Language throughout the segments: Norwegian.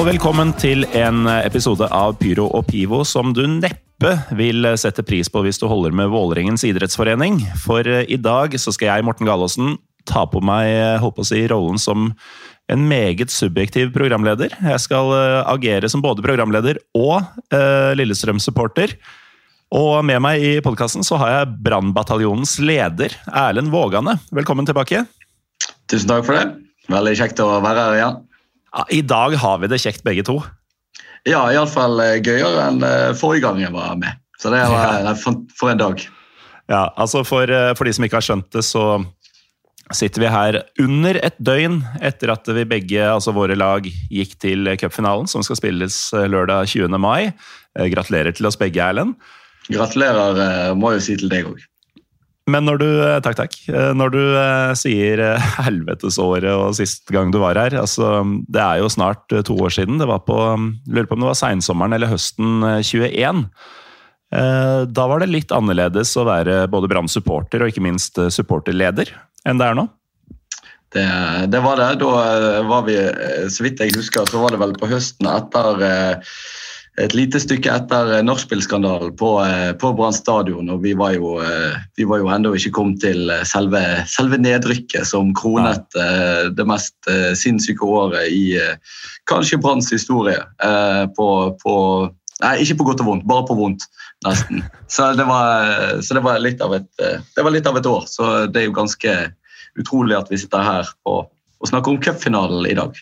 Og velkommen til en episode av Pyro og Pivo som du neppe vil sette pris på hvis du holder med Vålerengens idrettsforening. For eh, i dag så skal jeg, Morten Galaasen, ta på meg eh, holdt å si, rollen som en meget subjektiv programleder. Jeg skal eh, agere som både programleder og uh, Lillestrøm-supporter. Og med meg i podkasten har jeg Brannbataljonens leder, Erlend Vågane. Velkommen tilbake. Tusen takk for det. Veldig kjekt å være her igjen. Ja, I dag har vi det kjekt begge to. Ja, iallfall gøyere enn eh, forrige gang jeg var med. Så det var ja. for, for en dag. Ja, altså for, eh, for de som ikke har skjønt det, så sitter vi her under et døgn etter at vi begge, altså våre lag, gikk til cupfinalen, som skal spilles eh, lørdag 20. mai. Eh, Gratulerer til oss begge, Erlend. Gratulerer, eh, må jeg jo si til deg òg. Men når du, eh, takk, takk. Eh, Når du eh, sier helvetesåret og sist gang du var her, altså det er jo snart to år siden. Det var på, mm, lurer på om det var seinsommeren eller høsten eh, 21. Eh, Da var det litt annerledes å være både Brann-supporter og ikke minst supporterleder enn det er nå. Det, det var det. Da var vi, så vidt jeg husker, så var det vel på høsten etter et lite stykke etter eh, nachspiel-skandalen på, eh, på Brann stadion. og Vi var jo, eh, vi var jo ennå ikke kommet til selve, selve nedrykket som kronet ja. det mest sinnssyke året i kanskje Branns historie. På, på, nei, ikke på godt og vondt, bare på vondt, nesten. Så det var, så det var, litt, av et, det var litt av et år. Så det er jo ganske utrolig at vi sitter her på, og snakker om cupfinalen i dag.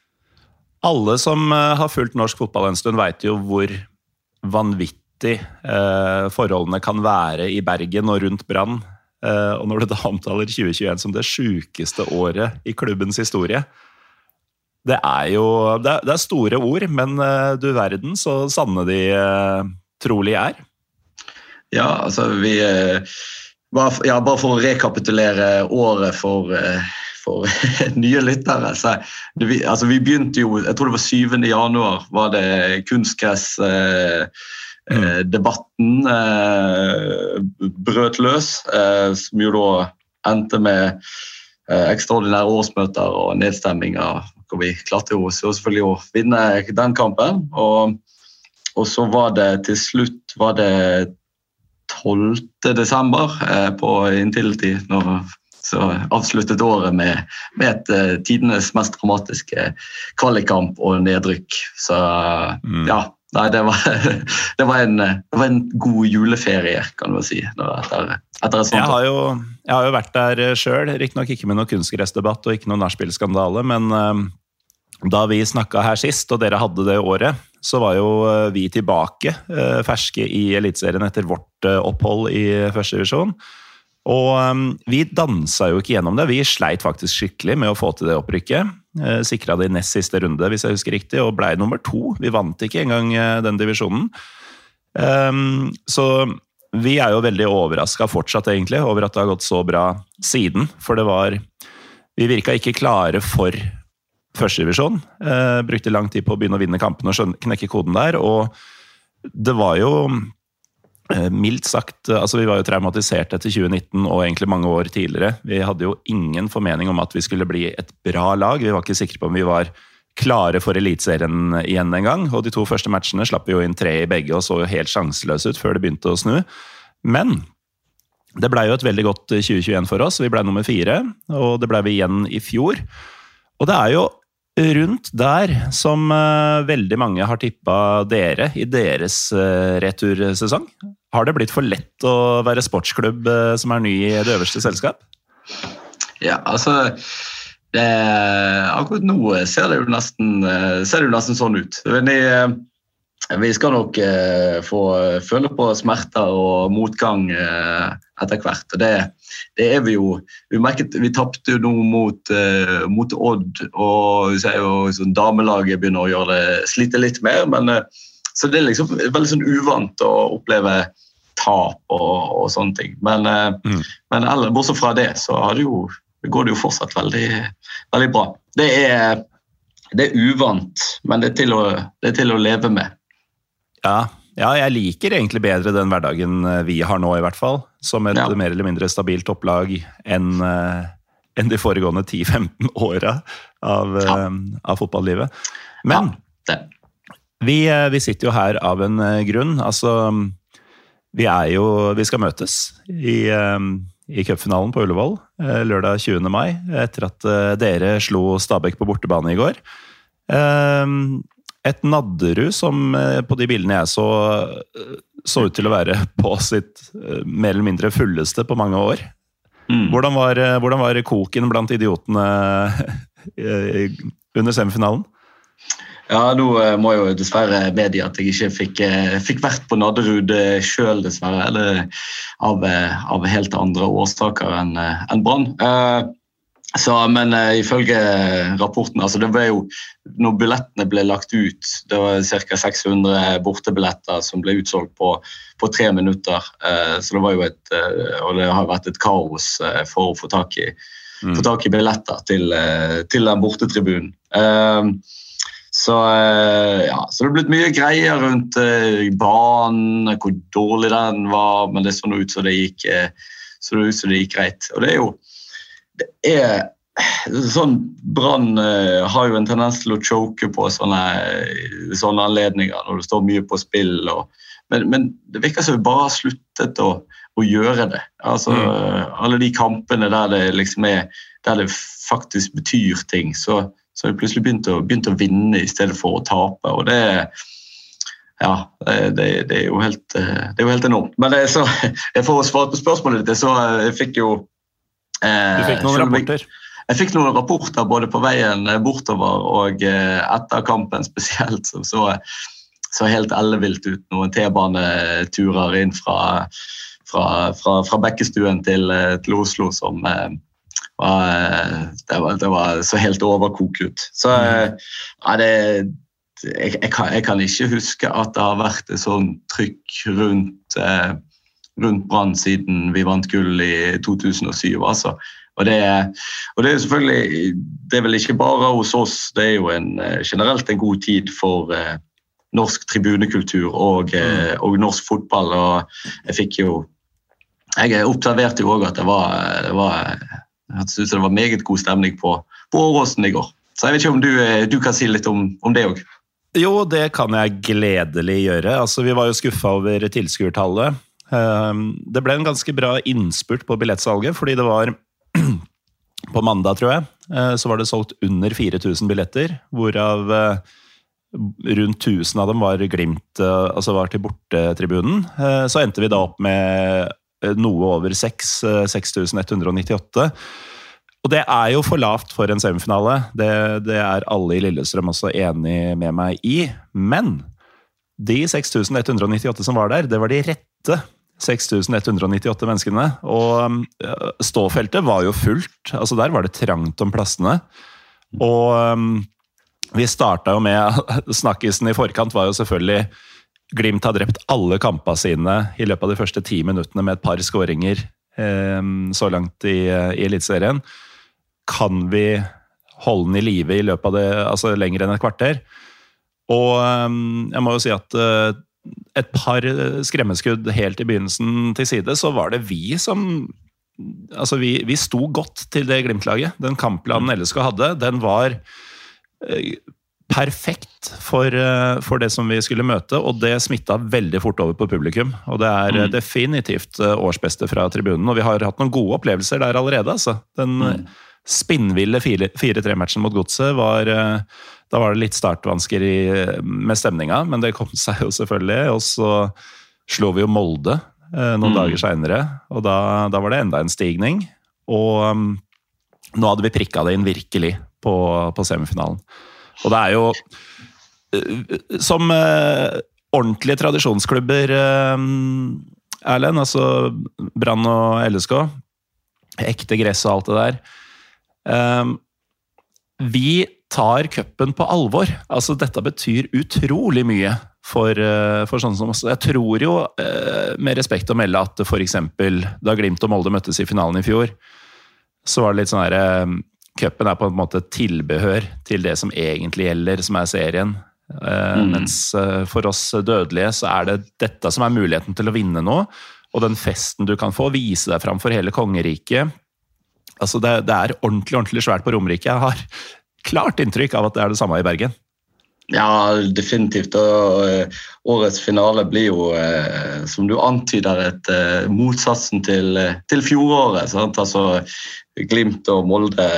Alle som har fulgt norsk fotball en stund, veit jo hvor vanvittig eh, forholdene kan være i Bergen og rundt Brann. Eh, og når du da omtaler 2021 som det sjukeste året i klubbens historie Det er jo Det er, store ord, men eh, du verden så sanne de trolig er. Ja, altså vi ja, bare for å rekapitulere året for, for nye lyttere. Så, det, vi, altså, vi begynte jo Jeg tror det var 7. januar var det kunstgress eh, eh, debatten eh, brøt løs, eh, som jo da endte med eh, ekstraordinære årsmøter og nedstemminger. hvor Vi klarte jo selvfølgelig å vinne den kampen. Og, og så var det til slutt var det 12. desember eh, på Intility. Når, så avsluttet året med, med et uh, tidenes mest dramatiske kvalikkamp og nedrykk. Så Mm. ja. Nei, det var, det, var en, det var en god juleferie, kan du si. Etter, etter sånt Jeg har jo, jeg har jo vært der sjøl, riktignok ikke med noen kunstgressdebatt og ikke noen nachspiel-skandale, men eh, da vi snakka her sist, og dere hadde det året, så var jo eh, vi tilbake, eh, ferske i Eliteserien etter vårt eh, opphold i første divisjon. Og um, vi dansa jo ikke gjennom det. Vi sleit faktisk skikkelig med å få til det opprykket. Eh, Sikra det i nest siste runde, hvis jeg husker riktig, og blei nummer to. Vi vant ikke engang eh, den divisjonen. Um, så vi er jo veldig overraska fortsatt, egentlig, over at det har gått så bra siden. For det var Vi virka ikke klare for førstedivisjon. Uh, brukte lang tid på å begynne å vinne kampene og knekke koden der. Og det var jo eh, mildt sagt altså Vi var jo traumatisert etter 2019 og egentlig mange år tidligere. Vi hadde jo ingen formening om at vi skulle bli et bra lag. Vi var ikke sikre på om vi var klare for Eliteserien igjen en gang. Og de to første matchene slapp vi jo inn tre i begge og så jo helt sjanseløse ut før det begynte å snu. Men det blei jo et veldig godt 2021 for oss. Vi blei nummer fire, og det blei vi igjen i fjor. Og det er jo rundt der som eh, veldig mange har tippa dere i deres eh, retursesong. Har det blitt for lett å være sportsklubb eh, som er ny i det øverste selskap? Ja, altså det, akkurat nå ser det jo nesten, det jo nesten sånn ut. Men jeg, vi skal nok eh, få føle på smerter og motgang eh, etter hvert. og det, det, er Vi jo, vi merket, vi tapte jo nå mot, eh, mot, Odd, og jo sånn, damelaget begynner å gjøre det, slite litt mer. men eh, så Det er liksom veldig sånn uvant å oppleve tap og, og sånne ting. Men, eh, mm. men eller, bortsett fra det, så det jo, går det jo fortsatt veldig, veldig bra. Det er, det er uvant, men det er, til å, det er til å leve med. Ja, ja, jeg liker egentlig bedre den hverdagen eh, vi har nå, i hvert fall. Som et ja. mer eller mindre stabilt opplag enn uh, en de foregående 10-15 åra av, ja. uh, av, fotballivet. Men vi, vi, sitter jo her av en grunn. Altså, vi er jo Vi skal møtes i, i cupfinalen på Ullevål lørdag 20. mai, etter at dere slo Stabæk på bortebane i går. Et Nadderud som eh, på de bildene jeg så, eh, så ut til å være på sitt eh, mer eller mindre fulleste på mange år. Mm. Hvordan, var, hvordan, var, koken blant idiotene under semifinalen? Ja, nå må jeg jo dessverre medgi at jeg ikke fikk, fikk vært på Nadderud sjøl, dessverre. Eller av, av, helt andre årsaker enn en Brann. Så, men uh, ifølge rapporten altså det ble jo, Når billettene ble lagt ut, det var ca. 600 bortebilletter som ble utsolgt på, på tre minutter. Uh, så det var jo et uh, Og det har vært et kaos for å få tak i, mm. få tak i billetter til, til den bortetribunen. Så, ja, så det er blitt mye greier rundt banen, hvor dårlig den var, men det så ut som det gikk, så det, ut som det gikk greit. Og det er jo det er sånn Brann uh, har jo en tendens til å choke på sånne, sånne anledninger når det står mye på spill. Og, men, men, det virker som vi bare har sluttet å, å gjøre det. Altså, mm. Alle de kampene der det liksom er der det faktisk betyr ting, så, så har vi plutselig begynt å, begynt å, vinne i stedet for å tape. og det ja, det, det, er helt, det er jo helt enormt. Men det, så, for å svare på spørsmålet ditt, så jeg fikk jo du fikk noen rapporter? Jeg fikk noen rapporter både på veien bortover og eh, etter kampen spesielt. som så, så helt ellevilt ut. Noen T-baneturer inn fra, fra, fra, fra Bekkestuen til, eh, til, Oslo som eh, var, det, var, det var så helt overkok ut. Så mm. ja, det jeg, jeg, kan, jeg, kan, ikke huske at det har vært et sånt trykk rundt eh, rundt Brann siden vi vant gull i 2007. altså. Og det, og det, er selvfølgelig det er vel ikke bare hos oss, det er jo en, eh, generelt en god tid for eh, norsk tribunekultur og, eh, mm. og, norsk fotball. og Jeg fikk jo Jeg observerte jo òg at det var, det var jeg synes det var meget god stemning på, på Åråsen i går. Så jeg vet ikke om du, eh, du kan si litt om, om det òg? Jo, det kan jeg gledelig gjøre. Altså, vi var jo skuffa over tilskuertallet. Ehm, det ble en ganske bra innspurt på billettsalget, fordi det var På mandag, tror jeg, eh, så var det solgt under 4000 billetter, hvorav eh, rundt 1000 av dem var Glimt, eh, altså var til bortetribunen. Så endte vi da opp med noe over 6, 6198. Og det er jo for lavt for en semifinale. Det, det, er alle i Lillestrøm også enig med meg i. Men de 6198 som var der, det var de rette 6198 menneskene. Og ståfeltet var jo fullt. altså Der var det trangt om plassene. Og um, vi starta jo med Snakkisen i forkant var jo selvfølgelig Glimt har drept alle kampene sine i løpet av de første ti minuttene med et par skåringer um, så langt i, i Eliteserien. Kan vi holde den i live i løpet av det, altså lenger enn et kvarter? Og jeg må jo si at et par skremmeskudd helt i begynnelsen til side, så var det vi som Altså, vi, vi sto godt til det Glimt-laget. Den kampplanen LSK hadde, den var eh, perfekt for, eh, for, det som vi skulle møte, og det smitta veldig fort over på publikum. Og det er mm. definitivt eh, årsbeste fra tribunen, og vi har hatt noen gode opplevelser der allerede. altså. Den mm. spinnville 4-3-matchen mot Godset var da var det litt startvansker i, med stemninga, men det kom seg jo selvfølgelig. Og så slo vi jo Molde eh, noen mm. dager seinere, og da, da, var det enda en stigning. Og um, nå hadde vi prikka det inn virkelig på, på semifinalen. Og det er jo uh, Som uh, ordentlige tradisjonsklubber, uh, Erlend, altså Brann og LSK, ekte gress og alt det der eh, Vi tar cupen på alvor. Altså, dette betyr utrolig mye for, eh, for sånne som oss. Jeg tror jo, eh, med respekt å melde, at f.eks. da Glimt og Molde møttes i finalen i fjor, så var det litt sånn herre eh, Cupen er på en måte tilbehør til det som egentlig gjelder, som er serien. Mm. Mens for oss dødelige så er det dette som er muligheten til å vinne nå. Og den festen du kan få, vise deg fram for hele kongeriket. Altså det, det, er ordentlig ordentlig svært på Romerike. Jeg har klart inntrykk av at det er det samme i Bergen. Ja, definitivt. Og uh, årets finale blir jo, uh, som du antyder, et uh, motsatsen til, til fjoråret. Sant? Altså, Glimt og Molde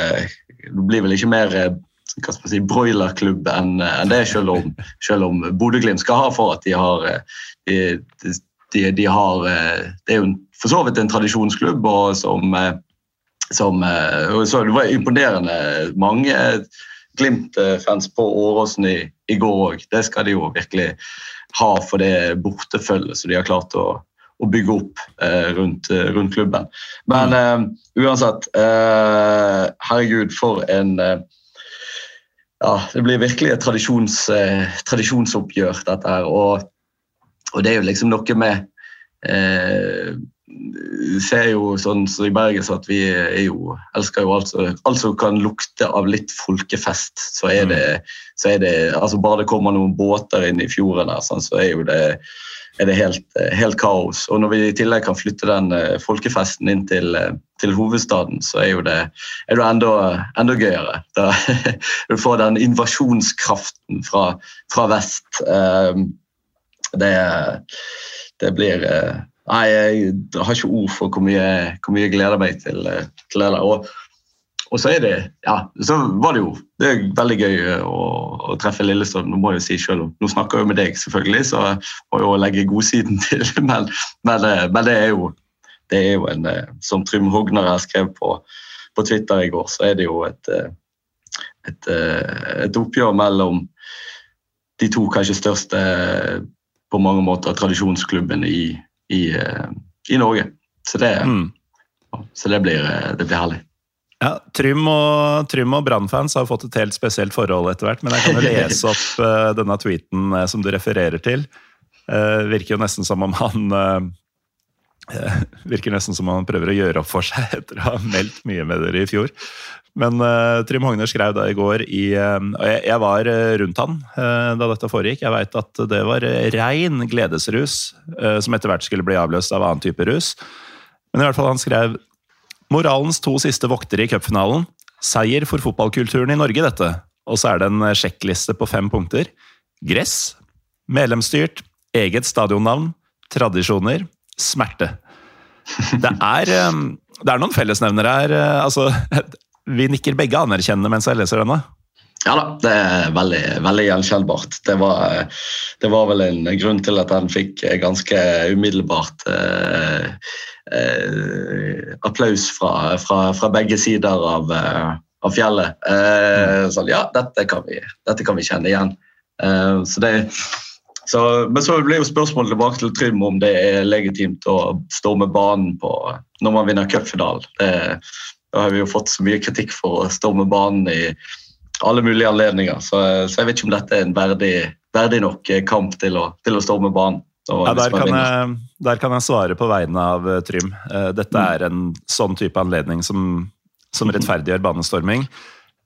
blir vel ikke mer hva si, broilerklubb enn en det, selv om, selv om Bodø-Glimt skal ha for at de har de, de, de har Det er jo for så vidt en tradisjonsklubb og som, som så Det var imponerende mange Glimt-fans på Åråsen i, i går òg. Det skal de jo virkelig ha for det bortefølget som de har klart å, å bygge opp eh, rundt, eh, rundt, klubben. Men eh, uansett, eh, herregud, for en eh, Ja, det blir virkelig et tradisjons, eh, tradisjonsoppgjør, dette her. Og, og, det er jo liksom noe med ser jo sånn som så i Bergen så at vi jo, elsker jo alt, som som kan lukte av litt folkefest. Så er det, så er det altså Bare det kommer noen båter inn i fjorden, der, sånn, så er jo det, er det helt, helt, kaos. Og når vi i tillegg kan flytte den uh, folkefesten inn til, uh, til, hovedstaden, så er jo det, er det enda, enda, gøyere. Da, du får den invasjonskraften fra, fra vest. Uh, det, det blir Nei, jeg har ikke ord for hvor mye, hvor mye jeg gleder meg til, til det. Og, og, så er det ja, så var det jo det er veldig gøy å, å treffe Lillestrøm. Nå må jeg jo si selv nå snakker jeg med deg, selvfølgelig, så må jeg jo legge godsiden til. Men, men, men, det er jo, det er jo en Som Trym Hogner har skrevet på, på Twitter i går, så er det jo et, et, et oppgjør mellom de to kanskje største på mange måter tradisjonsklubbene i i, eh, i Norge. Så det, mm. så det, blir, eh, det blir herlig. Ja, Trym og, Trym og Brann-fans har fått et helt spesielt forhold etter hvert. Men jeg kan jo lese opp uh, denne tweeten uh, som du refererer til. Uh, virker jo nesten som om han Virker nesten som om han prøver å gjøre opp for seg etter å ha meldt mye med dere i fjor. Men uh, Trym Hogner skrev da i går i uh, jeg, jeg, var uh, rundt han da dette foregikk. Jeg veit at det var rein gledesrus som etter hvert skulle bli avløst av annen type rus. Men i hvert fall han skrev Moralens to siste voktere i cupfinalen. Seier for fotballkulturen i Norge, dette. Og så er det en sjekkliste på fem punkter. Gress. Medlemsstyrt. Eget stadionnavn. Tradisjoner. Smerte. Det er, det er noen fellesnevnere her. Altså, vi nikker begge anerkjennende mens jeg leser denne. Ja da, det er veldig, veldig gjenkjennbart. Det det var, vel en grunn til at han fikk ganske umiddelbart eh, eh, applaus fra, fra, fra, begge sider av, eh, av fjellet. Eh, sånn, ja, dette kan, vi, dette kan vi kjenne igjen. Eh, så det, så, men så blir jo spørsmålet tilbake til Trym om det er legitimt å storme banen på, når man vinner cupfinalen. Da har vi jo fått så mye kritikk for å storme banen i alle mulige anledninger. Så, så, jeg vet ikke om dette er en verdig, verdig nok kamp til å, til å storme banen. Ja, der, kan jeg, der, kan jeg, svare på vegne av uh, Trym. Uh, dette mm. er en sånn type anledning som, som rettferdiggjør banestorming.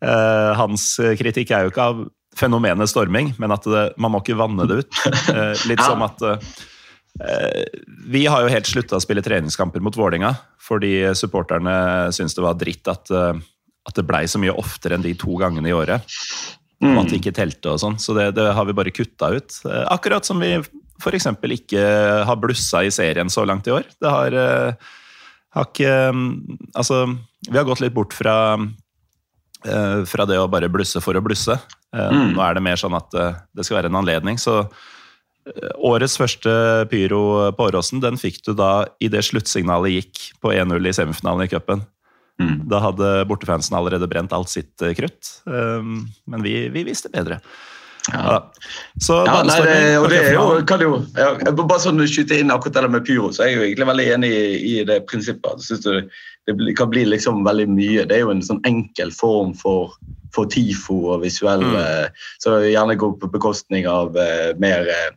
Hans kritikk er jo ikke av fenomenet storming, men at det, man må ikke vanne det ut. litt som at Eh, vi har jo helt slutta å spille treningskamper mot Vålinga fordi supporterne syntes det var dritt at, eh, at det blei så mye oftere enn de to gangene i året. Og at det ikke telte og sånn. Så det, det, har vi bare kutta ut. Eh, akkurat som vi f.eks. ikke har blussa i serien så langt i år. Det har, har ikke Altså, vi har gått litt bort fra fra det å bare blusse for å blusse. Mm. Nå er det mer sånn at det skal være en anledning. Så Årets første pyro på Åråsen den fikk du da idet sluttsignalet gikk på 1-0 i semifinalen i cupen. Mm. Da hadde bortefansen allerede brent alt sitt eh, krutt. Um, men vi, vi visste bedre. Ja. Så Ja, nei, det, og det er jo, kan jo ja, Bare sånn du skyter inn akkurat det med pyro, så er jeg jo egentlig veldig enig i, i det prinsippet. Jeg synes det, det kan bli liksom veldig mye. Det er jo en sånn enkel form for, for TIFO og visuell Mm. eh, Så gjerne går på bekostning av uh, mer eh,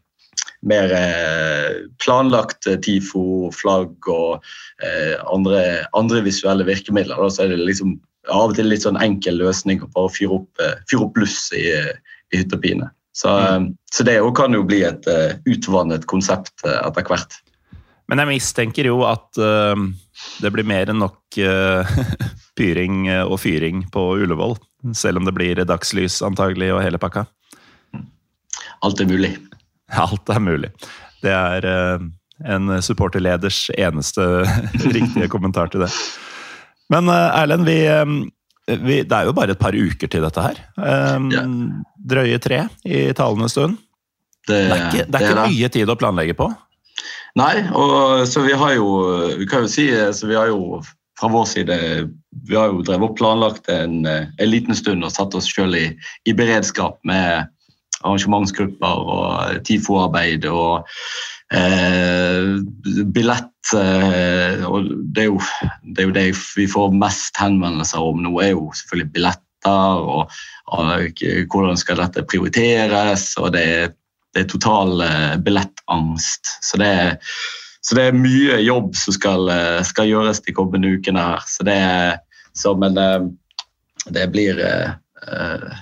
mer eh, planlagt eh, TIFO, flagg og eh, andre, andre visuelle virkemidler. Da, så er det liksom av og til litt sånn enkel løsning å bare fyre opp, fyr opp bluss i, i hytt og pine. Så, mm. så det kan jo bli et utvannet konsept etter hvert. Men jeg mistenker jo at uh, det blir mer enn nok uh, pyring og fyring på Ullevål. Selv om det blir dagslys antagelig og hele pakka. Alt er mulig. Alt er mulig. Det er eh, en supporterleders eneste riktige kommentar til det. Men eh, Erlend, vi, eh, vi, det er jo bare et par uker til dette her. Drøye tre i talende stund. Det er ikke, det er ikke mye tid å planlegge på. Nei, og så vi har jo Vi kan jo si så vi har jo fra vår side vi har jo drevet og planlagt en, en liten stund og satt oss sjøl i, i beredskap med arrangementsgrupper og TIFO-arbeid og eh, billett eh, og det er, jo, det er jo det vi får mest henvendelser om nå, er jo selvfølgelig billetter og, og hvordan skal dette prioriteres. og det er det er total eh, billettangst. Så det, så det er mye jobb som skal, eh, skal gjøres de kommende ukene her. Så det, så, men eh, det blir eh,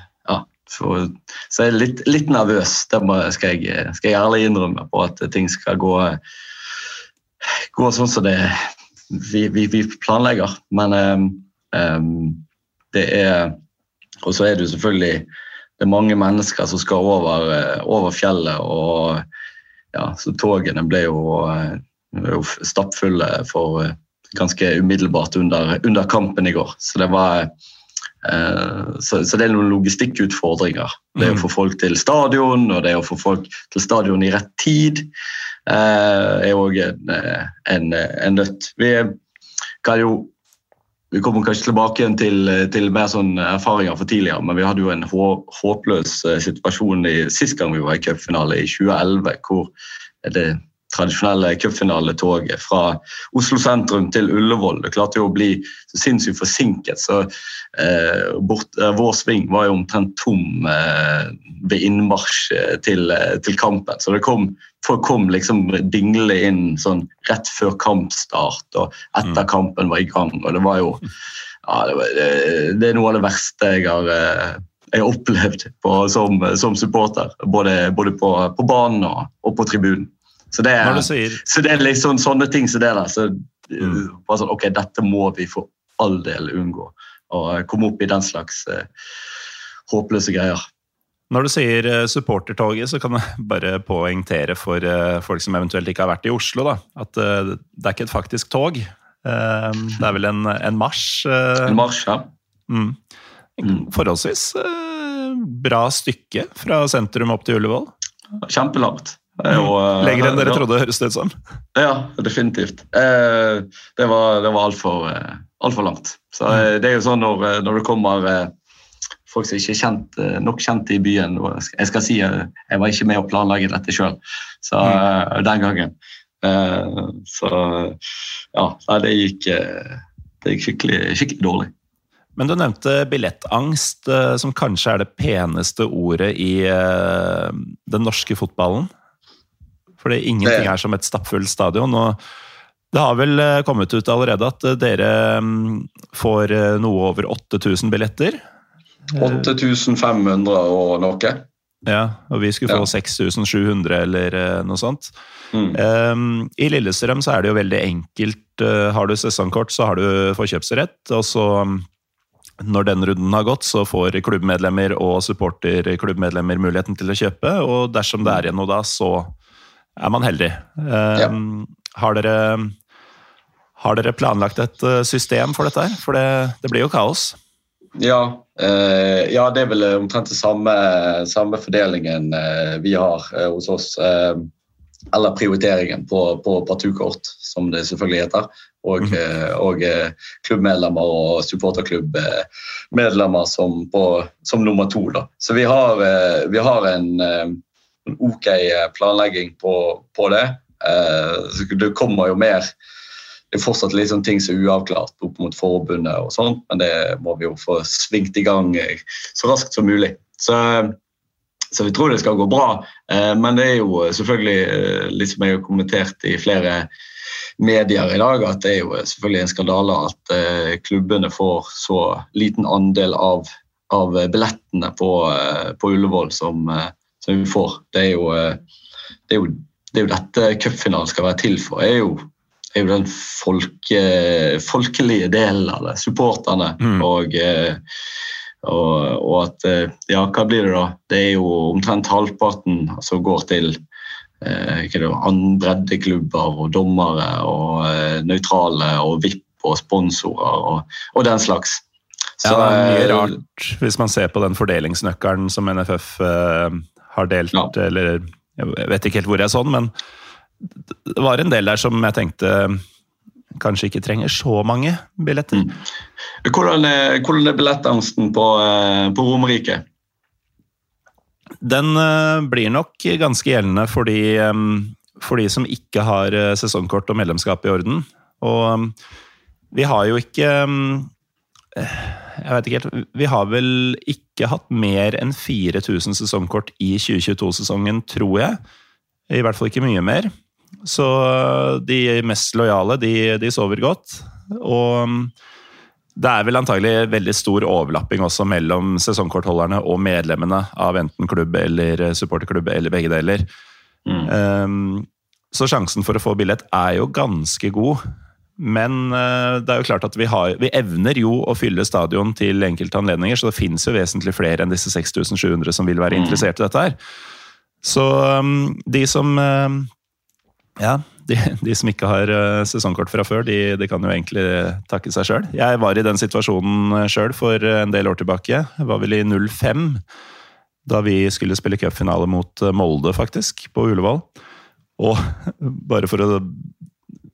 Ja. Så, jeg er litt, litt nervøs, det skal, jeg, skal jeg ærlig innrømme, på at ting skal gå, gå sånn som det vi, vi, vi planlegger. Men eh, det er Og så er det jo selvfølgelig det er mange mennesker som skal over, over fjellet, og ja, så togene ble jo, jo stappfulle for ganske umiddelbart under, under kampen i går. Så det var så, så det er noen logistikkutfordringer. Det å få folk til stadion, og det å få folk til stadion i rett tid. eh, er òg en, eh, en, en nøtt. Vi kan jo vi kommer kanskje tilbake til, til mer sånn erfaringer for tidligere, men vi hadde jo en hå, håpløs eh, situasjon i, sist gang vi var i cupfinale, i 2011, hvor det tradisjonelle cupfinaletoget fra Oslo sentrum til Ullevål det klarte jo å bli så sinnssykt forsinket. så eh, bort, eh, Vår sving var jo omtrent tom eh, ved innmarsj eh, til, eh, til kampen. Så det kom, folk kom liksom dinglende inn sånn rett før kampstart og etter kampen var i gang. og Det var jo ja, det, var, det, det er noe av det verste jeg har, eh, jeg har opplevd på, som, som supporter. Både, både på, på banen og, og på tribunen. Så det, er, sier så det er liksom sånne ting som det der. Så, Mm. sånn, ok, Dette må vi for all del unngå. Å komme opp i den slags eh, håpløse greier. Når du sier eh, supportertoget, så kan jeg bare poengtere for eh, folk som eventuelt ikke har vært i Oslo, da, at eh, det er ikke et faktisk tog. Eh, Det er vel en, en marsj. eh, En marsj, ja. Mm. Mm. Forholdsvis eh, bra stykke fra sentrum opp til Ullevål. Kjempelangt. Jo, eh, Lenger enn dere ja. trodde, høres det ut som. Ja, definitivt. Eh, det var, det var altfor alt langt. Så eh, det er jo sånn når, eh, når det kommer eh, folk som ikke er kjent, eh, nok kjent i byen jeg skal- si eh, jeg var ikke med å planlegge dette sjøl den gangen. Eh, så ja, det gikk, eh, det gikk skikkelig, skikkelig dårlig. Men du nevnte billettangst, eh, som kanskje er det peneste ordet i eh, den norske fotballen. Fordi ingenting Det- er som et stappfullt stadion. og det har vel eh, kommet ut allerede at eh, dere mm, får eh, noe over 8000 billetter. 8500 og noe. Ja, og vi skulle få Ja. 6700 eller noe sånt. Mm. Um, I Lillestrøm så er det jo veldig enkelt. Har du sesongkort, så har du forkjøpsrett. Og så, um, når den runden har gått, så får klubbmedlemmer og supporterklubbmedlemmer muligheten til å kjøpe. Og dersom det er igjen noe da, så er man heldig. Um, har, dere, har dere planlagt et uh, system for dette her? For det, det blir jo kaos. Ja, eh, ja, det er vel omtrent den samme, samme fordelingen eh, vi har eh, hos oss. Eh, eller prioriteringen på, på partukort, som det selvfølgelig heter. Og, Mhm. eh, og eh, klubbmedlemmer og supporterklubbmedlemmer som, på- som nummer to. Da. Så vi har, eh, vi har en, eh, en ok planlegging på, på det. Eh, så Det kommer jo mer det er fortsatt litt sånn ting som er uavklart opp mot forbundet, og sånt, men det må vi jo få svingt i gang eh, så raskt som mulig. Så, så vi tror det skal gå bra. Eh, Men det er jo selvfølgelig, eh, litt som jeg har kommentert i flere medier i dag, at det er jo selvfølgelig en skandale at eh, klubbene får så liten andel av, av billettene på, eh, på Ullevål som, eh, som vi får. Det er jo, eh, det er jo, det er jo dette cupfinalen skal være til for. er jo er jo den folke, folkelige delen av det. Supporterne. Mm. Og, eh, og, og at eh, Ja, hva blir det da? Det er jo omtrent halvparten som går til eh, er breddeklubber og dommere og eh, nøytrale og VIP og sponsorer og, og den slags. Ja, det er mye rart hvis man ser på den fordelingsnøkkelen som NFF eh, har delt, Ja. eller jeg vet ikke helt hvor jeg så den, men det var en del der som jeg tenkte kanskje ikke trenger så mange billetter. Mm. Hvordan er, hvordan er billettangsten på, eh, på Romerike? Den eh, blir nok ganske gjeldende for de, eh, for de som ikke har sesongkort og medlemskap i orden. Og vi har jo ikke Jeg vet ikke helt Vi har vel ikke hatt mer enn 4000 sesongkort i 2022-sesongen, tror jeg. I hvert fall ikke mye mer. Så eh, de mest lojale, de, de sover godt. Og mm, det er vel antagelig veldig stor overlapping også mellom sesongkortholderne og medlemmene av enten klubb eller supporterklubb eller begge deler. Mm. Um, så sjansen for å få billett er jo ganske god. Men uh, det er jo klart at vi, har, vi evner jo å fylle stadion til enkelte anledninger, så det finnes jo vesentlig flere enn disse 6700 som vil være Mm. interessert i dette her. Så um, de som uh, ja, de, de som ikke har eh, sesongkort fra før, de, de kan jo egentlig takke seg sjøl. Jeg var i den situasjonen sjøl for en del år tilbake. Jeg var vel i 05, da vi skulle spille cupfinale mot eh, Molde, faktisk, på Ullevål. Og bare for å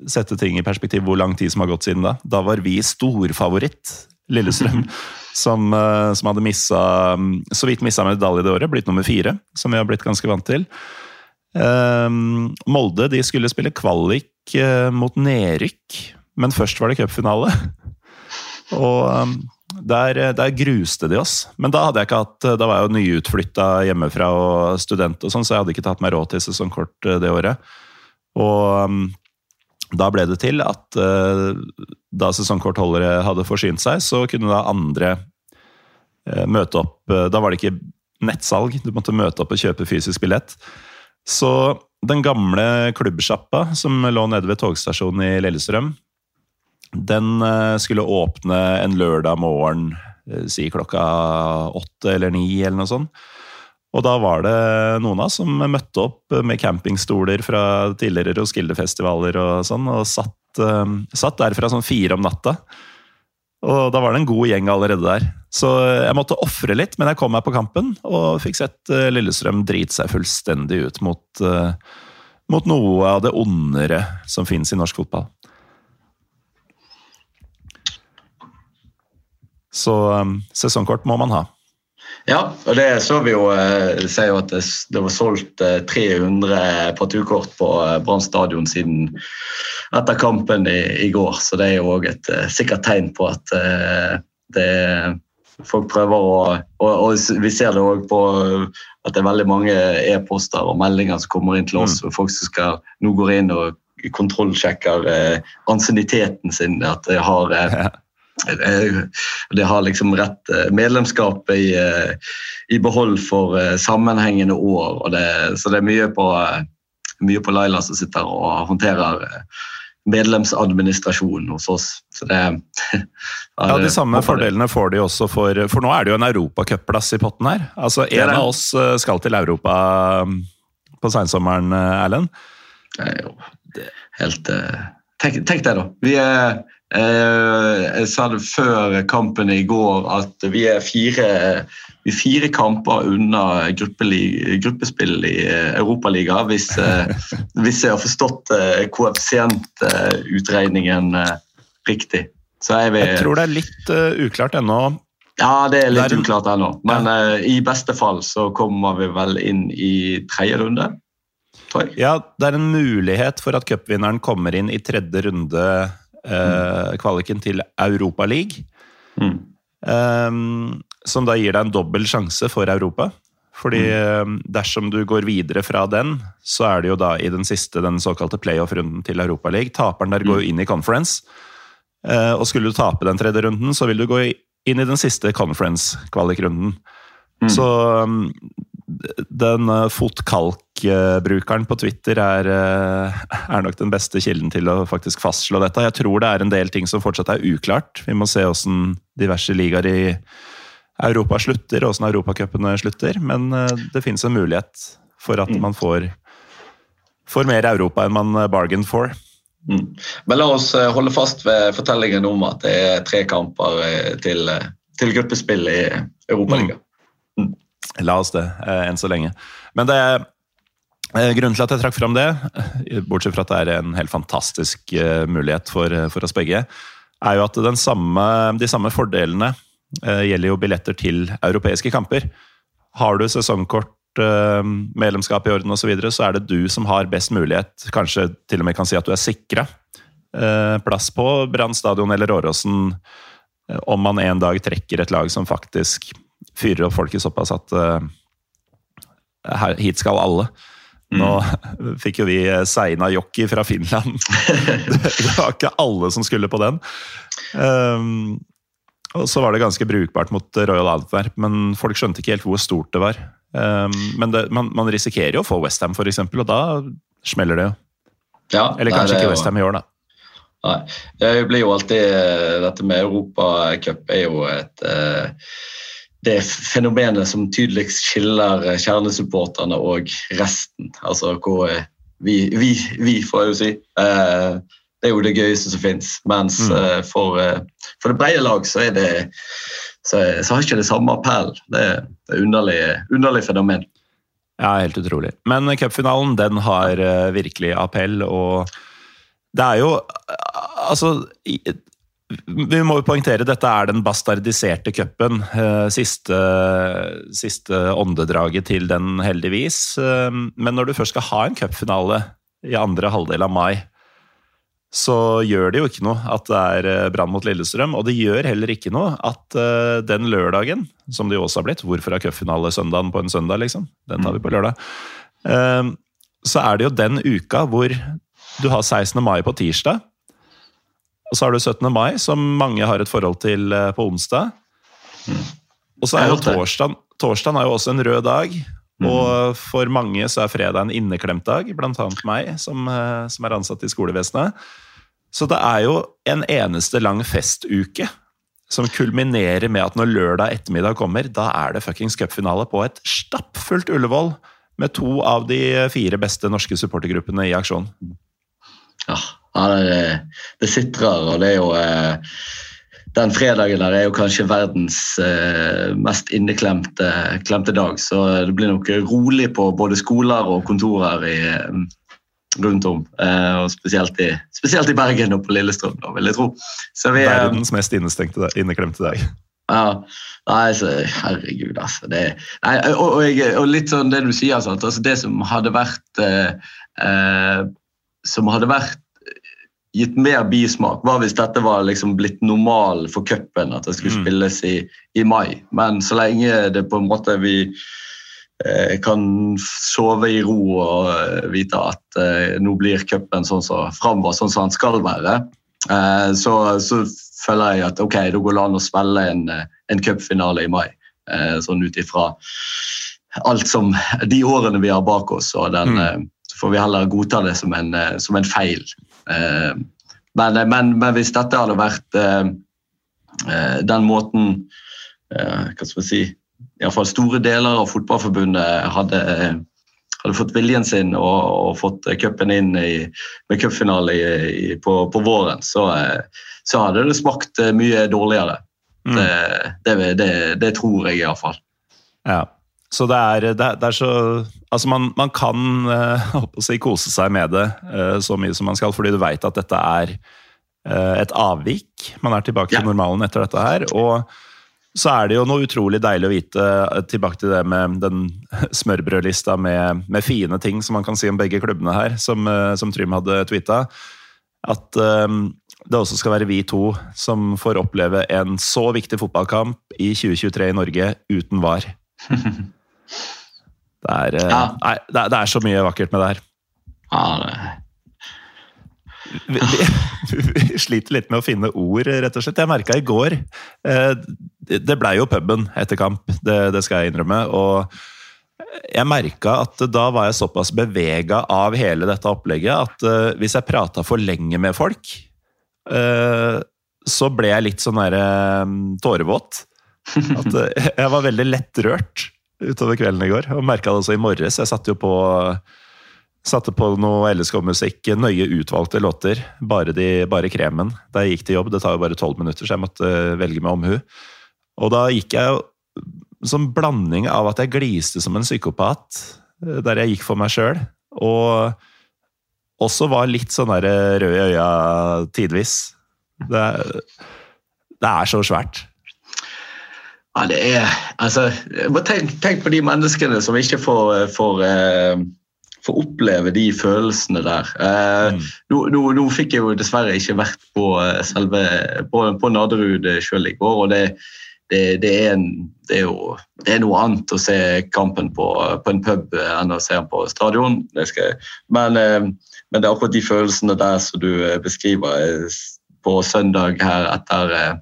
sette ting i perspektiv hvor lang tid som har gått siden da, da var vi storfavoritt, Lillestrøm. Som, eh, som hadde missa, så vidt missa medalje det året, blitt nummer fire, som vi har blitt ganske vant til. Um, Molde de skulle spille kvalik eh, mot nedrykk, men først var det cupfinale. Og um, der, der gruste de oss. Men da hadde jeg ikke hatt, da var jeg jo nyutflytta hjemmefra og student, og sånn, så jeg hadde ikke tatt meg råd til sesongkort eh, det året. Og ehm, da ble det til at uh, da sesongkortholdere hadde forsynt seg, så kunne da andre uh, møte opp uh, Da var det ikke nettsalg, du måtte møte opp og kjøpe fysisk billett. Så den gamle klubbsjappa som lå nede ved togstasjonen i Lillestrøm, den skulle åpne en lørdag morgen, si klokka åtte eller ni eller noe sånt. Og da var det noen av oss som møtte opp med campingstoler fra tidligere Roskilde-festivaler og sånn, og satt, eh, satt der fra sånn fire om natta. Og da var det en god gjeng allerede der. Så jeg måtte ofre litt, men jeg kom meg på kampen og fikk sett eh, Lillestrøm drite seg fullstendig ut mot, eh, mot noe av det ondere som finnes i norsk fotball. Så sesongkort må man ha. Ja, og det så vi jo. eh, Det sier jo at det, var solgt eh, 300 partukort på eh, Brann stadion siden etter kampen i, i går. Så det er jo òg et eh, sikkert tegn på at eh, det Folk prøver å Og, og vi ser det òg på at det er veldig mange e-poster og meldinger som kommer inn til oss. og Folk som skal, nå går inn og kontrollsjekker eh, ansienniteten sin. At de har eh, Eh, Det har liksom rett eh, medlemskap i, eh, i behold for eh, sammenhengende år. Det, så det er mye på, eh, mye på Laila som sitter og håndterer eh, medlemsadministrasjonen hos oss. Så det, Ja, De samme fordelene får de også for For nå er det jo en europacupplass i potten her. Altså, er En det. av oss eh, skal til Europa um, på seinsommeren, eh, Erlend. Det er jo helt eh, tenk, tenk deg, da. Vi er, Eh, jeg sa det før kampen i går at vi er fire, vi er fire kamper unna gruppespill i eh, Europaligaen, hvis, hvis jeg har forstått koeffisientutregningen riktig. Vi, jeg tror det er litt uklart ennå. Ja, det er litt det er uklart ennå. Men ja. i beste fall så kommer vi vel inn i tredje runde. Ja, det er en mulighet for at cupvinneren kommer inn i tredje runde uh, kvaliken til Europaligaen. Mm. Um, som da gir deg en dobbel sjanse for Europa. Fordi mm. dersom du går videre fra den, så er det jo da i den siste, den såkalte playoff-runden til Europa League. Taperen der går jo mm. inn i conference. Eh, og skulle du tape den tredje runden, så vil du gå inn i den siste conference-kvalikrunden. Mm. Så um, den fotkalkbrukeren på Twitter er, uh, er, nok den beste kilden til å faktisk fastslå dette. Jeg tror det er en del ting som fortsatt er uklart. Vi må se hvordan diverse ligaer i Europa slutter, og hvordan europacupene slutter. Men det finnes en mulighet for at mm. man får, får mer Europa enn man bargained for. Mm. Men la oss eh, holde fast ved fortellingen om at det er tre kamper eh, til, eh, til gruppespill i Europaligaen. Mm. La oss det, enn så lenge. Men det er Grunnen til at jeg trakk fram det, bortsett fra at det er en helt fantastisk mulighet for, for oss begge, er jo at samme, de samme fordelene gjelder jo billetter til europeiske kamper. Har du sesongkort medlemskap i orden osv., så, videre, så er det du som har best mulighet, kanskje til og med kan si at du er sikra plass på Brann stadion eller Åråsen, om man en dag trekker et lag som faktisk fyrer opp folket såpass at her, hit skal alle. Nå mm. fikk jo vi Seina Jokki fra Finland. det var ikke alle som skulle på den. Um, og så var det ganske brukbart mot Royal Antwerp, men folk skjønte ikke helt hvor stort det var. Um, men det, man, man, risikerer jo å få Westham, f.eks., og da smeller det jo. Ja, Eller kanskje ikke Westham i år, da. Nei. Det blir jo alltid eh, Dette med Europacup er jo et uh, det fenomenet som tydeligst skiller kjernesupporterne og resten. Altså hvor vi, vi, vi får jeg jo si. Uh, det er jo det gøyeste som fins. Mens mm. for, for, det brede lag så er det så, så har ikke det samme appell. Det er et underlig, underlig fenomen. Ja, helt utrolig. Men cupfinalen, den har virkelig appell, og det er jo Altså vi må jo poengtere dette er den bastardiserte cupen. Uh, siste, siste, åndedraget til den, heldigvis. Uh, men når du først skal ha en cupfinale i andre halvdel av mai, så gjør det jo ikke noe at det er eh, Brann mot Lillestrøm. Og det gjør heller ikke noe at den lørdagen, som det jo også har blitt Hvorfor er cupfinale søndagen på en søndag, liksom? Den tar vi på lørdag. Uh, så er det jo den uka hvor du har 16. mai på tirsdag. Og så har du 17. mai, som mange har et forhold til uh, på onsdag. Og så er jo torsdag Torsdagen er jo også en rød dag. Og for mange så er fredag en inneklemt dag, bl.a. meg, som, som er ansatt i skolevesenet. Så det er jo en eneste lang festuke som kulminerer med at når lørdag ettermiddag kommer, da er det fuckings cupfinale på et stappfullt Ullevål med to av de fire beste norske supportergruppene i aksjon. Ja, det, det sitrer, og det er jo eh, Den fredagen der er jo kanskje verdens eh, mest inneklemte dag, så det blir nok rolig på både skoler og kontorer i, rundt om. Eh, og spesielt i, spesielt i, Bergen og på Lillestrøm, da, vil jeg tro. Vi, Verdens mest inneklemte dag. Ja, nei, så, herregud, altså. Det, nei, og, og, og, litt sånn det du sier, sant? Altså, det som hadde vært eh, eh, Som hadde vært gitt mer bismak, Hva hvis dette var liksom blitt normal for cupen, at det skulle mm. spilles i, i mai. Men så lenge det på en måte vi Eh, kan sove i ro og eh, vite at eh, nå blir cupen sånn som framover, sånn som den skal være. Så, så, føler jeg at ok, da går det an å spille en, en cupfinale i mai. Sånn ut ifra alt som De årene vi har bak oss, og den mm. så får vi heller godta det som en, som en feil. Men, men, men, hvis dette hadde vært den måten Hva skal vi si iallfall store deler av Fotballforbundet hadde, hadde fått viljen sin og, og fått cupen inn i, med cupfinale på, på, våren, så, så, hadde det smakt mye dårligere. Mm. Det, det, det, det, tror jeg iallfall. Ja. Så det er, det, det er så Altså, man, man kan å si, kose seg med det uh, så mye som man skal, fordi du veit at dette er uh, et avvik. Man er tilbake ja. til normalen etter dette her. Og så er det jo noe utrolig deilig å vite, tilbake til det med den smørbrødlista med, med fine ting som man kan si om begge klubbene her, som, som Trym hadde tweeta, at det også skal være vi to som får oppleve en så viktig fotballkamp i 2023 i Norge uten VAR. Det er, eh, ja. nei, det, det er, så mye vakkert med det her. Ja, det... Vi, vi, vi, sliter litt med å finne ord, rett og slett. Jeg merka i går eh, Det blei jo puben etter kamp, det, det, skal jeg innrømme. Og jeg merka at da var jeg såpass bevega av hele dette opplegget at eh, hvis jeg prata for lenge med folk, så ble jeg litt sånn derre tårevåt. At jeg var veldig lettrørt utover kvelden i går. Og merka det også i morges. Jeg satte jo på Satte på noe LSK-musikk, nøye utvalgte låter. Bare, de, bare, kremen da jeg gikk til jobb. Det tar jo bare tolv minutter, så jeg måtte velge med omhu. Og da gikk jeg som blanding av at jeg gliste som en psykopat, der jeg gikk for meg sjøl, og også var litt sånn der rød i øya tidvis. Det, det er så svært. Ja, det er Altså, tenk, tenk, på de menneskene som ikke får, får, uh, får oppleve de følelsene der. Uh, mm. nå, nå, nå, fikk jeg jo dessverre ikke vært på eh, selve på, på Naderud sjøl i går. og det, det, det, er en, det, er jo det er noe annet å se kampen på, på en pub enn å se den på stadion. Men, uh, men, det er akkurat de følelsene der som du beskriver på søndag her etter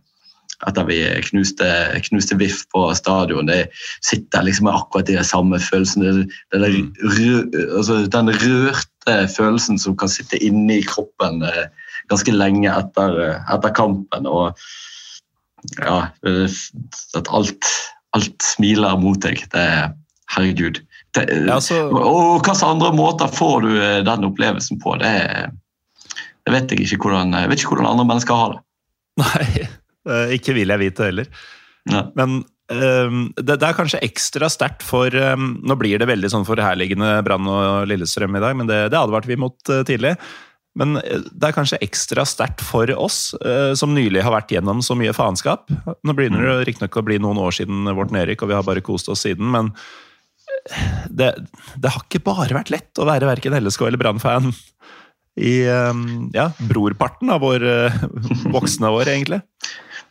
etter vi knuste, knuste VIF på stadion. Det sitter liksom med akkurat de samme følelsene. Den, mm. rø, altså, den rørte følelsen som kan sitte inne i kroppen eh, ganske lenge etter, eh, etter kampen. Og ja, at alt, alt smiler mot deg. Det er Herregud. Det, ja, så... Og hvilke andre måter får du eh, den opplevelsen på? Det, det vet jeg ikke hvordan, jeg vet ikke hvordan andre mennesker har det. Nei, Eh, ikke vil jeg vite heller. Ja. Men um, det, det, er kanskje ekstra sterkt for um, Nå blir det veldig sånn forherligende Brann og Lillestrøm i dag, men det, det advarte vi mot uh, tidlig. Men det er kanskje ekstra sterkt for oss som nylig har vært gjennom så mye faenskap. Nå begynner det riktignok å bli noen år siden vårt nedrykk, og vi har bare kost oss siden, men det, det har ikke bare vært lett å være verken LSK eller Brann-fan i um, ja, brorparten av vår voksne år, egentlig.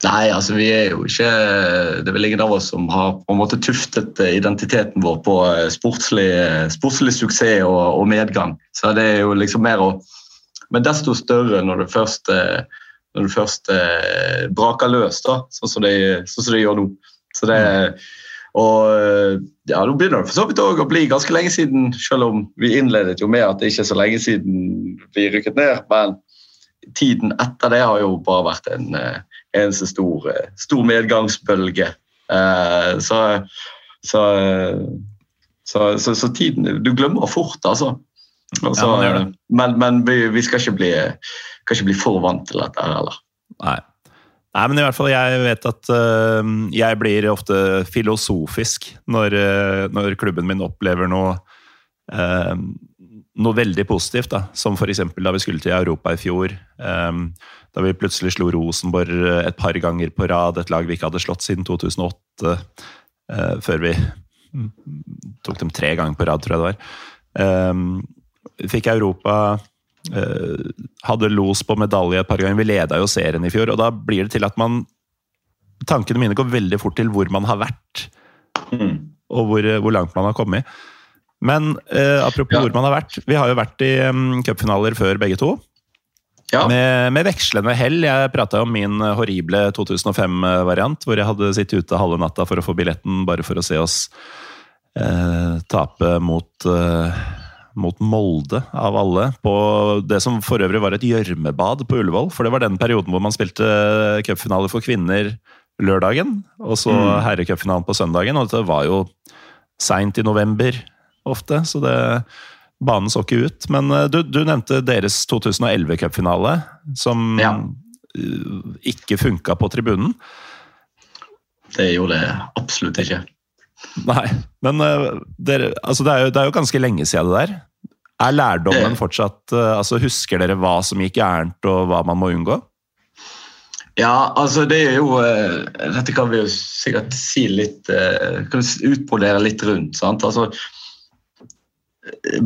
Nei, altså vi er jo ikke Det er vel ingen av oss som har på en måte tuftet eh, identiteten vår på eh, sportslig, eh, sportslig suksess og, og, medgang. Så det er jo liksom mer å Men desto større når det først, når det først braker løs, da, sånn som, det, sånn som gjør nå. Så det og ja, Nå begynner det for så vidt å bli ganske lenge siden, selv om vi innledet jo med at det ikke er så lenge siden vi rykket ned. Men tiden etter det har jo bare vært en eneste stor, eh, stor medgangsbølge. Eh, så, så, så, så, tiden Du glemmer fort, altså. altså ja, men, men vi, vi, skal ikke bli, ikke bli for vant til dette heller. Nei. Nei, men i hvert fall jeg vet at uh, jeg blir ofte filosofisk når, uh, når klubben min opplever noe uh, noe veldig positivt, da. som f.eks. da vi skulle til Europa i fjor. Um, da vi plutselig slo Rosenborg eh, et par ganger på rad, et lag vi ikke hadde slått siden 2008. Uh, før vi tok dem tre ganger på rad, tror jeg det var. Um, fikk Europa uh, Hadde los på medalje et par ganger. Vi leda jo serien i fjor, og da blir det til at man Tankene mine går veldig fort til hvor man har vært, mm. og hvor, hvor langt man har kommet. Men eh, apropos ja. hvor man har vært. Vi har jo vært i um, cupfinaler før, begge to. Ja. Med, med, vekslende hell. Jeg prata om min horrible 2005-variant, hvor jeg hadde sittet ute halve natta for å få billetten, bare for å se oss eh, tape mot, eh, mot Molde, av alle. På det som for øvrig var et gjørmebad på Ullevål. For det var den perioden hvor man spilte cupfinale for kvinner lørdagen, og så mm. herrecupfinalen på søndagen. Og dette var jo seint i november ofte, så det, banen så ikke ut. Men eh, du, du nevnte deres 2011-cupfinale, som Ja. eh, ikke funka på tribunen. Det gjorde det absolutt ikke. Nei, men eh, dere, altså det, er jo, det er jo ganske lenge siden det der. Er lærdommen Det- fortsatt altså Husker dere hva som gikk gærent, og hva man må unngå? Ja, altså det er jo Dette kan vi jo sikkert si litt Kan vi utbrodere litt rundt. sant? Altså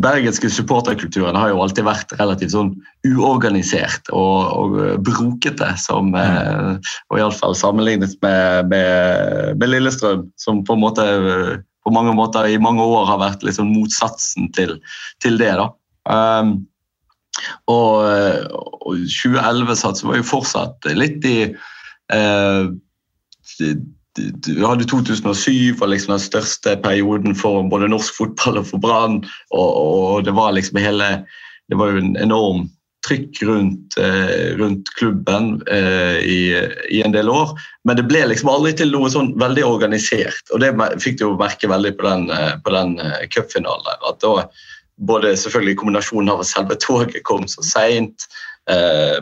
Bergenske supporterkulturen har jo alltid vært relativt sånn uorganisert og, og brokete. Som, mm. og iallfall sammenlignet med, med, med Lillestrøm, som på måte eh, på mange måter i mange år har vært liksom motsatsen til, til det. da. Um, og, eh, og 2011-satsen var jo fortsatt litt i eh, Vi hadde 2007 var liksom den største perioden for både norsk fotball og for Brann. Og, og det var liksom hele Det var jo en enorm trykk rundt, eh, rundt klubben eh, i, i en del år. Men det ble liksom aldri til noe sånn veldig organisert. Og det fikk du jo merke veldig på den, eh, på den eh, cupfinalen. at da både selvfølgelig kombinasjonen av at selve toget kom så seint,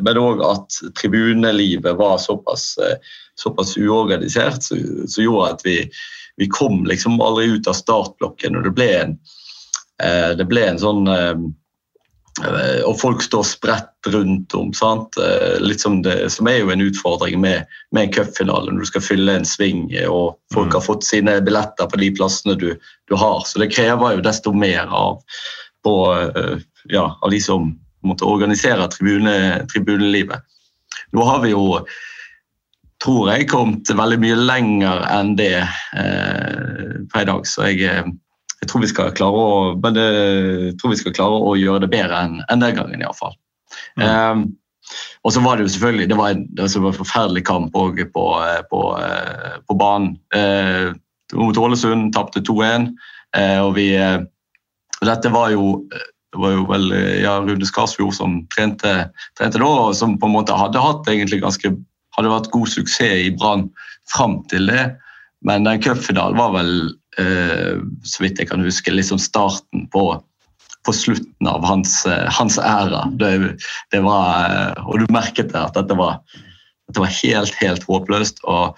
men òg at tribunelivet var såpass, eh, såpass uorganisert, så, så gjorde at vi, vi kom liksom aldri ut av startblokken. Og det ble en, eh, det ble en sånn eh, eh, Og folk står spredt rundt om. sant? Eh, litt som, det, som er jo en utfordring med, med en cupfinale, når du skal fylle en sving eh, og folk Mm. har fått sine billetter på de plassene du, du har. Så det krever jo desto mer av, på, eh, ja, av de som måtte organisere tribune, tribunelivet. Nå har vi jo, tror jeg, kommet veldig mye lenger enn det eh, per i dag. Så jeg, eh, jeg tror vi skal klare å, det, jeg tror vi skal klare å gjøre det bedre enn, enn den gangen, iallfall. Mm. Um, og så var det jo selvfølgelig det var en, det var en forferdelig kamp òg på, eh, på, eh, på banen. Eh, mot Ålesund tapte 2-1. Eh, og vi eh, Dette var jo det var jo vel eh, ja, Rune Skarsfjord som trente, trente da, og som på en måte hadde hatt egentlig ganske hadde vært god suksess i Brann fram til det. Men den cupfinalen var vel, eh, så vidt jeg kan huske, liksom starten på, på slutten av hans, eh, hans æra. Det, det var, eh, og du merket det at dette var, dette var helt, helt håpløst. Og,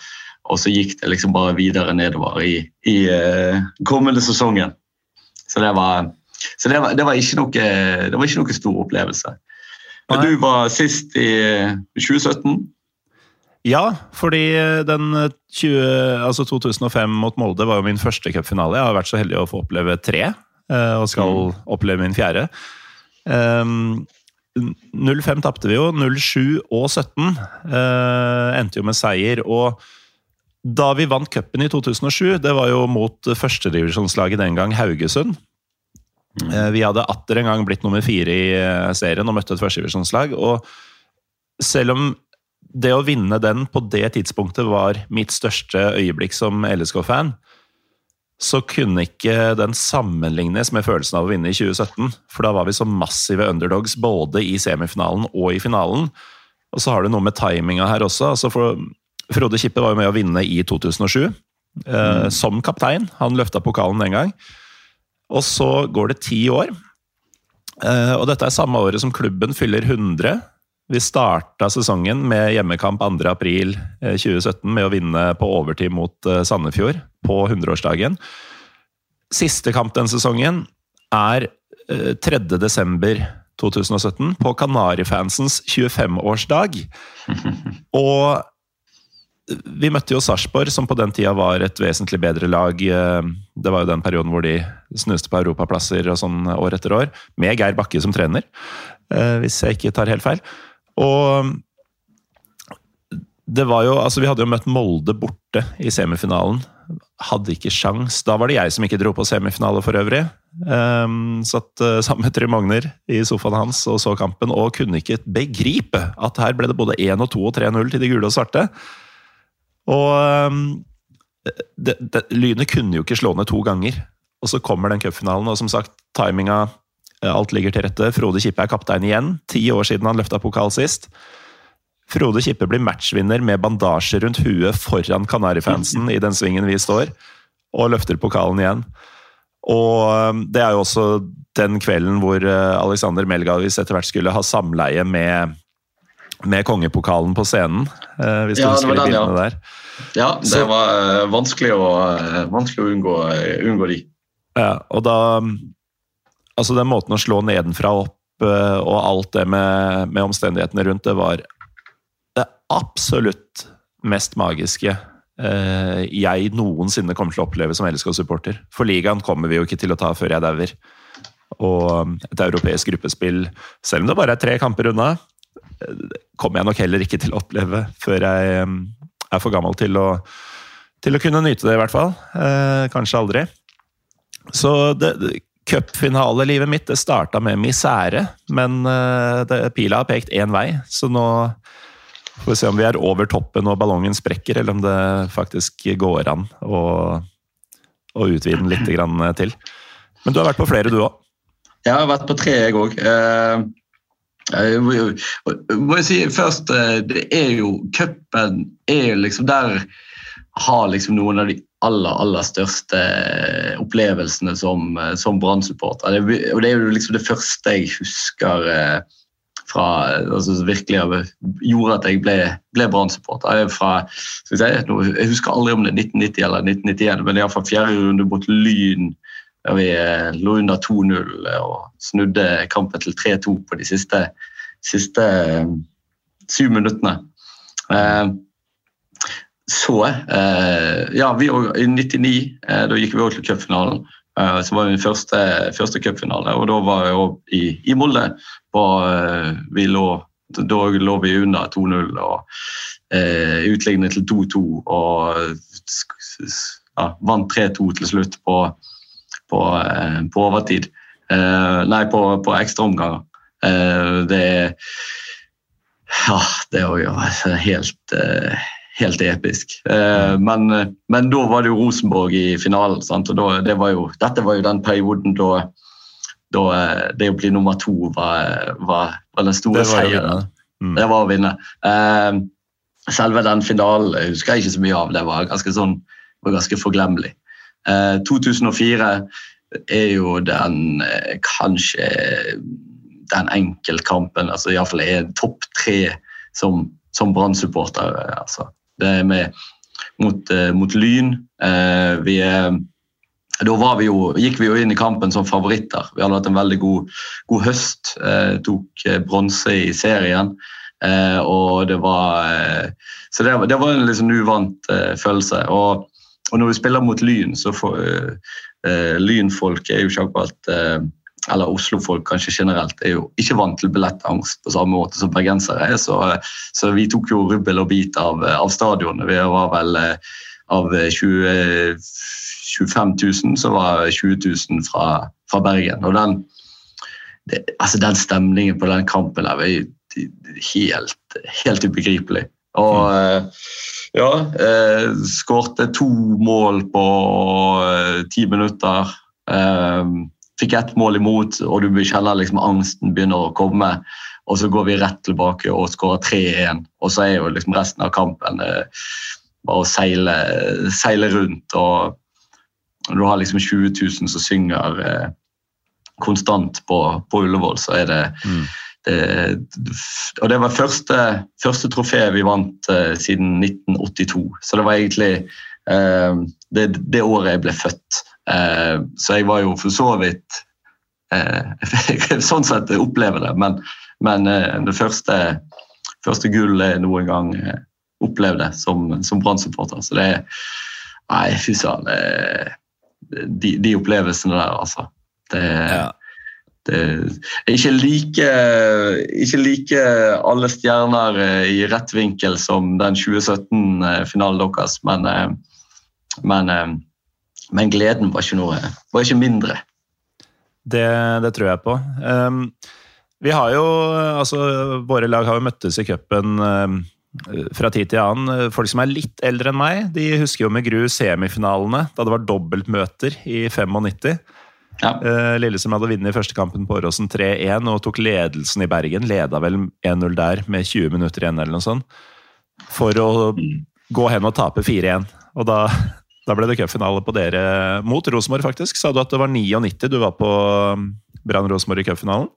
og så gikk det liksom bare videre nedover i, i eh, kommende sesongen. Så det var, så det var, det var, ikke, noe, det var ikke noe stor opplevelse. Men du var sist i eh, 2017. Ja, fordi den 20, altså 2005 mot Molde var jo min første cupfinale. Jeg har vært så heldig å få oppleve tre, eh, og skal oppleve min fjerde. Um, 05 tapte vi jo. 07 og 17 eh, endte jo med seier. Og da vi vant cupen i 2007, det var jo mot førstedivisjonslaget den gang, Haugesund. Eh, Vi hadde atter en gang blitt nummer fire i eh, serien og møtte et førstedivisjonslag. Og selv om det å vinne den på det tidspunktet var mitt største øyeblikk som LSK-fan, så kunne ikke den sammenlignes med følelsen av å vinne i 2017. For da var vi så massive underdogs både i semifinalen og i finalen. Og så har du noe med timinga her også. altså for Frode Kippe var jo med å vinne i 2007, eh, som kaptein. Han løfta pokalen den gang. Og så går det ti år. Eh, og dette er samme året som klubben fyller 100. Vi starta sesongen med hjemmekamp 2.4.2017 med å vinne på overtid mot eh, Sandefjord på 100-årsdagen. Siste kamp den sesongen er eh, 3.12.2017 på Kanarifansens 25-årsdag. Og vi møtte jo Sarpsborg, som på den tida var et vesentlig bedre lag. Eh, Det var jo den perioden hvor de snuste på europaplasser og sånn år etter år, med Geir Bakke som trener, eh, hvis jeg ikke tar helt feil. Og det var jo, altså Vi hadde jo møtt Molde borte i semifinalen. Hadde ikke sjans. Da var det jeg som ikke dro på semifinale for øvrig. Um, satt uh, sammen med Trym Magner i sofaen hans og så kampen, og kunne ikke begripe at her ble det både 1 og 2 og 3-0 til de gule og svarte. Og um, det, det, Lynet kunne jo ikke slå ned to ganger. Og så kommer den cupfinalen, og som sagt, timinga eh, Alt ligger til rette. Frode Kippe er kaptein igjen. Ti år siden han løfta pokal sist. Frode Kippe blir matchvinner med bandasje rundt huet foran Kanarifansen i den svingen vi står, og løfter pokalen igjen. Og um, det er jo også den kvelden hvor uh, Alexander Melgavis etter hvert skulle ha samleie med, med kongepokalen på scenen. Hvis Ja, du det var husker de den, ja. der. Ja, det Så- var eh, vanskelig å, eh, vanskelig å unngå, unngå de. Ja, og da um, Altså, den måten å slå nedenfra opp og alt det med, med omstendighetene rundt, det var det absolutt mest magiske eh, jeg noensinne kommer til å oppleve som LSK-supporter. For ligaen kommer vi jo ikke til å ta før jeg dauer. Og um, et europeisk gruppespill, selv om det bare er tre kamper unna, eh, kommer jeg nok heller ikke til å oppleve før jeg um, er for gammel til å, til å kunne nyte det, i hvert fall. Eh, kanskje aldri. Så det, det cupfinalelivet mitt det starta med misere, men eh, det, pila har pekt én vei, så nå får vi se om vi er over toppen og ballongen sprekker, eller om det faktisk går an å, å utvide den litt til. Men du har vært på flere, du òg. Jeg har vært på tre, jeg òg. Eh, må jeg si først, eh, det er jo Cupen liksom der har liksom noen av de aller aller største opplevelsene som, eh, som Brann-supporter. Og det er jo liksom det første jeg husker eh, fra, altså virkelig gjorde at jeg ble, ble Brann-supporter. Jeg, jeg husker aldri om det er 1990 eller 1991, men iallfall fjerde runde mot Lyn. Der vi eh, lå under 2-0 og snudde kampen til 3-2 på de siste, siste eh, syv minuttene. Eh, så eh, Ja, vi òg i 99. Eh, da gikk vi òg til cupfinalen. Eh, som var min første, første cupfinale. Og da var jeg òg i, i Molde. Eh, vi lå, da lå vi under 2-0 og eh, utlignet til 2-2 og ja, vant 3-2 til slutt på, på, eh, på overtid. Eh, nei, på, på ekstraomganger. Eh, det Ja, det var jo helt helt episk. Men, men da var det jo Rosenborg i finalen. Sant? og da, det var jo, Dette var jo den perioden da, da det å bli nummer to var, var, var den store seieren. Mm. Det var å vinne. Selve den finalen jeg husker jeg ikke så mye av. Det var ganske, sånn, var ganske forglemmelig. Eh, 2004 er jo den eh, kanskje den enkeltkampen, altså iallfall er topp tre som, som Brann-supporter. eh, Altså. Det er med mot, eh, mot Lyn. Eh, vi er da vi jo, gikk vi jo inn i kampen som favoritter. Vi hadde hatt en veldig god, god høst. Eh, tok eh, bronse i serien. Eh, og det var eh, Så det, det var en liksom uvant eh, følelse. Og, og når vi spiller mot Lyn, så får uh, Lynfolk er jo ikke akkurat uh, eller Oslo-folk kanskje generelt er jo ikke vant til billettangst på samme måte som bergensere er. Så, så vi tok jo rubbel og bit av, av stadionet. Vi var vel uh, av 20, 25 000, så var 20 000 fra, fra Bergen. Og den, det, altså den stemningen på den kampen der var helt, helt ubegripelig. Og eh, ja, eh, skårte to mål på eh, ti minutter. Eh, fikk ett mål imot, og du kjenner liksom angsten begynner å komme. Og så går vi rett tilbake og skårer 3-1. Og så er jo liksom resten av kampen eh, bare å seile, seile rundt. Og, Når du har liksom 20 000 som synger eh, konstant på, på Ullevål, så er det, Mm. Det Og det var første, første trofé vi vant eh, siden 1982. Så det var egentlig eh, det, det året jeg ble født. Eh, så jeg var jo for så vidt eh, Sånn sett opplever det, men, men eh, det første, første gullet jeg noen gang eh, opplevde som, som Brann-supporter. Så det Nei, fy søren. De, de opplevelsene der, altså. Det, Ja. Ikke like, ikke like alle stjerner eh, i rett vinkel som den 2017-finalen deres, men, eh, men, eh, men gleden var ikke, noe, var ikke mindre. Det, det tror jeg på. Um, vi har jo, altså Våre lag har jo møttes i cupen fra tid til annen. Folk som er litt eldre enn meg, de husker jo med gru semifinalene, da det var dobbeltmøter i 95. Ja. Uh, Lillestrøm hadde vunnet første kampen på Åråsen 3-1 og tok ledelsen i Bergen. Leda vel 1-0 der med 20 minutter igjen, eller noe sånt. For å gå hen og tape 4-1. Og da, Da ble det cupfinale på dere mot Rosenborg, faktisk. Sa du at det var 99 du var på um, Brann Rosenborg i cupfinalen?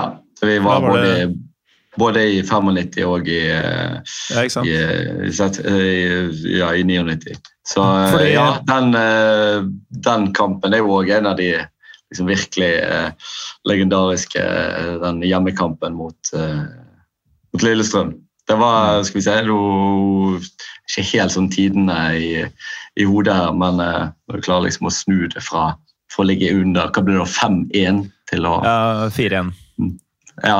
Ja, så vi var, var både, det- både i 95 og i, eh, Ja, i, eh, i, i, ja, i 99. Så eh, Fordi- ja, den, eh, den kampen er jo òg en av de liksom, virkelig eh, legendariske eh, Den hjemmekampen mot, eh, mot Lillestrøm. Det var skal vi si, jo ikke helt sånn tidene i, i hodet her, men eh, når du klarer liksom å snu det fra, fra å ligge under hva blir det da, 5-1 til å Ja, 4-1. ja,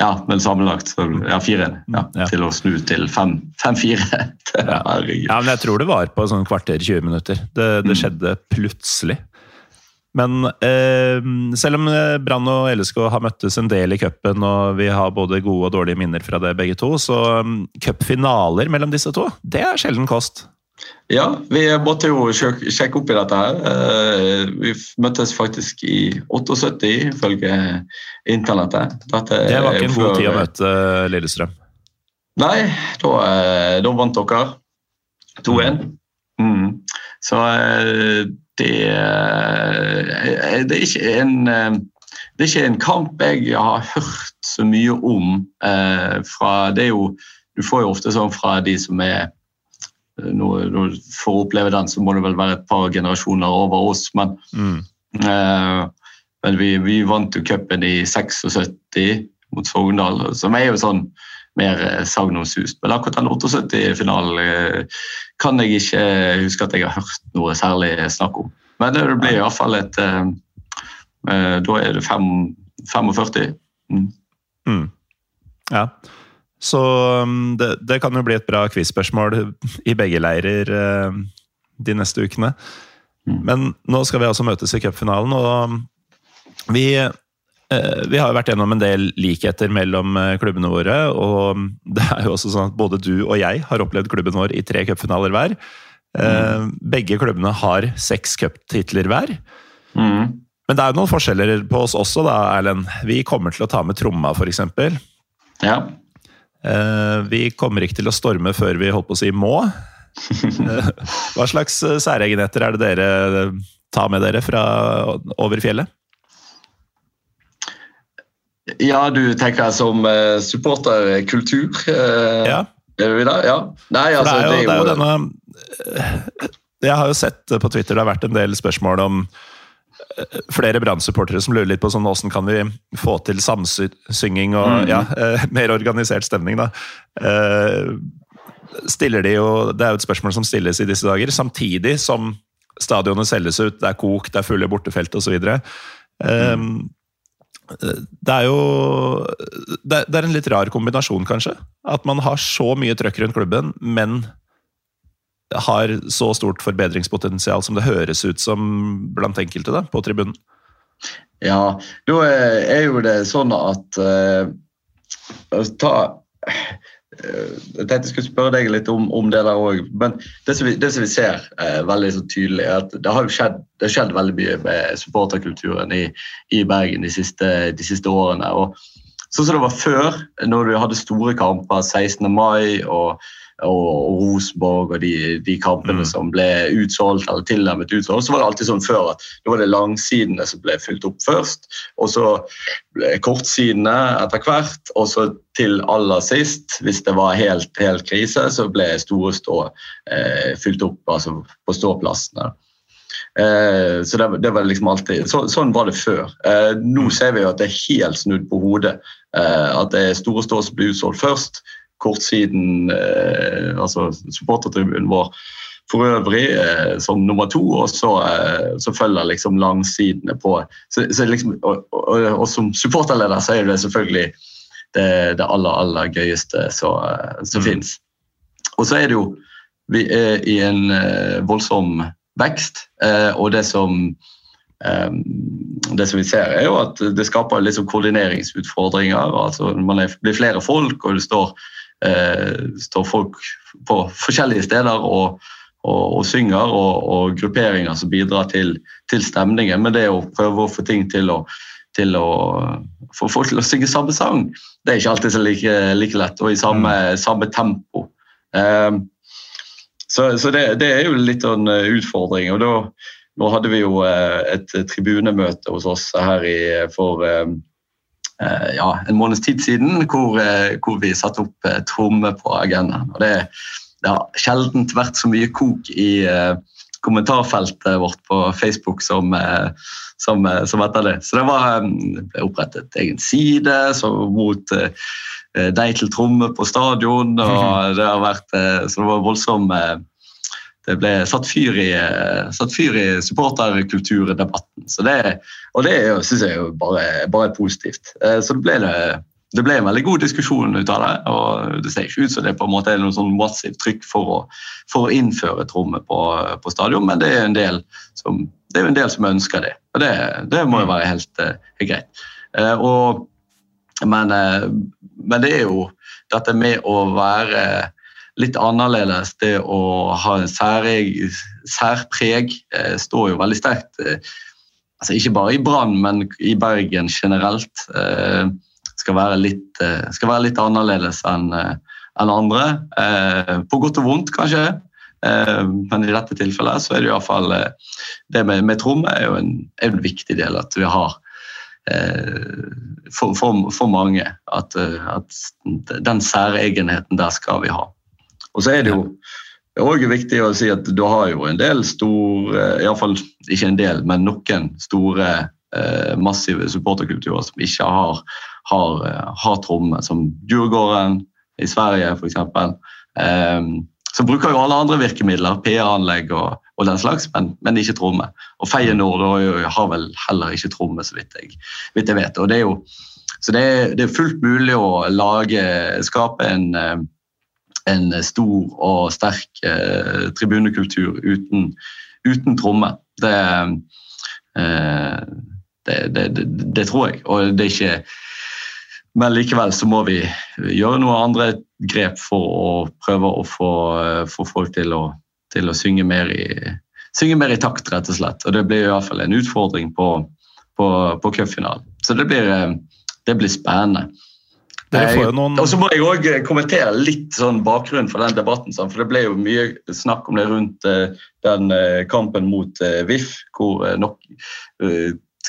ja, men sammenlagt ja, 4-1 ja, Ja. til å snu til 5-4. Herregud. Ja, men jeg tror det var på sånn kvarter 20 minutter. Det, det Mm. skjedde plutselig. Men eh, selv om eh, Brann og LSK har møttes en del i cupen, og vi har både gode og dårlige minner fra det begge to, så um, cupfinaler mellom disse to, det er sjelden kost. Ja, vi måtte jo sjekke opp i dette her. Eh, Vi møttes faktisk i 78, ifølge internettet. Dette Det var ikke en før- god tid å møte Lillestrøm. Nei, da, eh, da vant dere 2-1. Mm. Så eh, det, eh, det er ikke en eh, det er ikke en kamp jeg har hørt så mye om. eh, fra, det er jo, du får jo ofte sånn fra de som er når, For å oppleve den, så må det vel være et par generasjoner over oss. Men, Mm. eh, men vi, vi vant jo cupen i 76 mot Sogndal, som er jo sånn mer eh, sagnomsust. Men akkurat den 78-finalen eh, kan jeg ikke huske at jeg har hørt noe særlig snakk om. Men det blir iallfall et eh, eh, Da er det fem, 45. Mm. Mm. Ja. Så um, det, det kan jo bli et bra quiz-spørsmål i begge leirer eh, de neste ukene. Mm. Men nå skal vi altså møtes i cupfinalen, og um, vi, eh, vi har jo vært gjennom en del likheter mellom eh, klubbene våre. Og um, det er jo også sånn at både du og jeg har opplevd klubben vår i tre cupfinaler hver. Mm. Begge klubbene har seks cuptitler hver. Mm. Men det er jo noen forskjeller på oss også, da, Erlend. Vi kommer til å ta med tromma, f.eks. Ja. Eh, Vi kommer ikke til å storme før vi holdt på å si må. Hva slags eh, særegenheter er det dere eh, tar med dere fra over fjellet? ja, du tenker som supporterkultur? Ja? Ja. Nei, altså, det er jo, det er jo denne Jeg har jo sett på Twitter det har vært en del spørsmål om flere Brann-supportere som lurer litt på sånn, hvordan kan vi få til samsynging og Mm. ja, eh, mer organisert stemning. da. Eh, stiller de jo, Det er jo et spørsmål som stilles i disse dager, samtidig som stadionet selges ut, det er kok, det er fulle bortefelt osv. Um, det er jo det er en litt rar kombinasjon, kanskje. At man har så mye trøkk rundt klubben, men har så stort forbedringspotensial som det høres ut som blant enkelte da, på tribunen. Ja, da er jo det sånn at uh, ta uh, Jeg tenkte jeg skulle spørre deg litt om, om det der òg. Men det som vi, det som vi ser uh, veldig tydelig, er at det har jo skjedd, det har skjedd veldig mye med supporterkulturen i, i Bergen de siste, de siste årene. Og sånn som det var før, når du hadde store kamper, 16. mai og, og, Rosborg Rosenborg og de, de kampene Mm. som ble utsolgt eller tilnærmet utsolgt, så var det alltid sånn før at det var det langsidene som ble fylt opp først, og så kortsidene etter hvert, og så til aller sist, hvis det var helt, helt krise, så ble store stå eh, fylt opp altså på ståplassene. Eh, så det, det var liksom alltid, så, Sånn var det før. Eh, nå ser vi jo at det er helt snudd på hodet. Eh, at det er store stå som blir utsolgt først. Kortsiden, eh, altså supportertribunen vår for øvrig eh, som nummer to, og så, eh, så følger liksom langsidene på. Så, så liksom, og, og, og som supporterleder så er det selvfølgelig det, det aller, aller gøyeste som, eh, som Mm. finnes. Og så er det jo Vi er i en eh, voldsom vekst, eh, og det som det som vi ser, er jo at det skaper sånn koordineringsutfordringer. altså Man blir flere folk, og det står, står folk på forskjellige steder og, og, og synger, og, og grupperinger som bidrar til, til stemningen. Men det å prøve å få ting til å, til å få folk til å synge samme sang, det er ikke alltid så like, like lett, og i samme, samme tempo. Eh, så, så det, det, er jo litt en utfordring. og da, Nå hadde vi jo et tribunemøte hos oss her i, for ja, en måneds tid siden, hvor, hvor vi satte opp tromme på agendaen. Og det, det har sjelden vært så mye kok i kommentarfeltet vårt på Facebook som, som, som etter det. Så det var ble opprettet egen side mot Eh, deg til tromme på stadion. og det har vært, eh, Så det var voldsom eh, Det ble satt fyr i, satt fyr i supporterkulturdebatten. Så det, og det syns jeg er bare, bare positivt. Så det ble, det, det ble en veldig god diskusjon ut av det. og Det ser ikke ut som det på en måte er noe sånn massivt trykk for å, for å innføre trommet på, på, stadion, men det er en del som, er en del som ønsker det. Og det, det må jo være helt, helt greit. Og men, eh, men, det er jo dette med å være litt annerledes, det å ha en særeg, særpreg, eh, står jo veldig sterkt. Eh, altså ikke bare i Brann, men i Bergen generelt. Skal være litt, skal være litt annerledes enn en andre. På godt og vondt, kanskje. Men i dette tilfellet så er det iallfall Det med, med tromme er jo en, en viktig del. At vi har Eh, for, for, for, mange. At, eh, at, den særegenheten der skal vi ha. Og så er det jo det er også viktig å si at du har jo en del store, iallfall ikke en del, men noen store eh, massive supporterkulturer som ikke har, har, har trommer, som Djurgården i Sverige f.eks. Eh, så bruker jo alle andre virkemidler, PR-anlegg og, og den slags, men, men ikke tromme. Og Feyenoord har vel heller ikke tromme, så vidt jeg, vidt jeg vet. Det jo, så det er, det er, fullt mulig å lage, skape en, eh, en stor og sterk eh, tribunekultur uten, uten tromme. Det, eh, det, det, det, tror jeg. Og det er ikke men likevel så må vi gjøre noen andre grep for å prøve å få, eh, få folk til å til å synge mer i, synge mer i takt, rett og slett. Og det blir i hvert fall en utfordring på, på, på cupfinalen. Så det blir, eh, det blir spennende. Noen... Og så må jeg òg kommentere litt sånn bakgrunnen for den debatten. For det ble jo mye snakk om det rundt eh, den eh, kampen mot VIF, hvor nok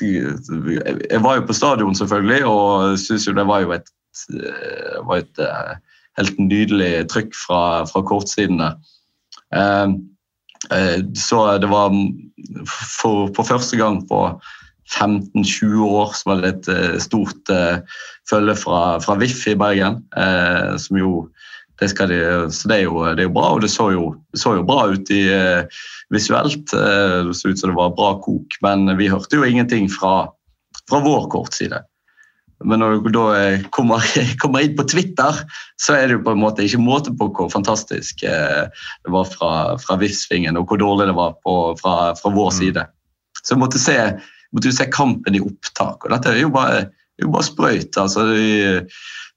Jeg var jo på stadion, selvfølgelig, og syns jo det var jo et, var et helt nydelig trykk fra, fra kortsiden der. Eh, så det var for, for første gang på 15-20 år som var det et eh, stort uh, følge fra, fra VIF i Bergen. Uh, som jo det, de, så det er, jo, det er jo bra, og det så jo, det så jo bra ut i, visuelt. det så ut som det var bra kok, men vi hørte jo ingenting fra, fra vår kortside. Men når du da eh, kommer, kommer, inn på Twitter, så er det jo på en måte ikke måte på hvor fantastisk eh, det var fra, fra Vifsvingen, og hvor dårlig det var på, fra, fra, vår mm. side. Så jeg måtte se, måtte jo se kampen i opptak, og dette er jo bare, jo bare sprøyt. Altså, det,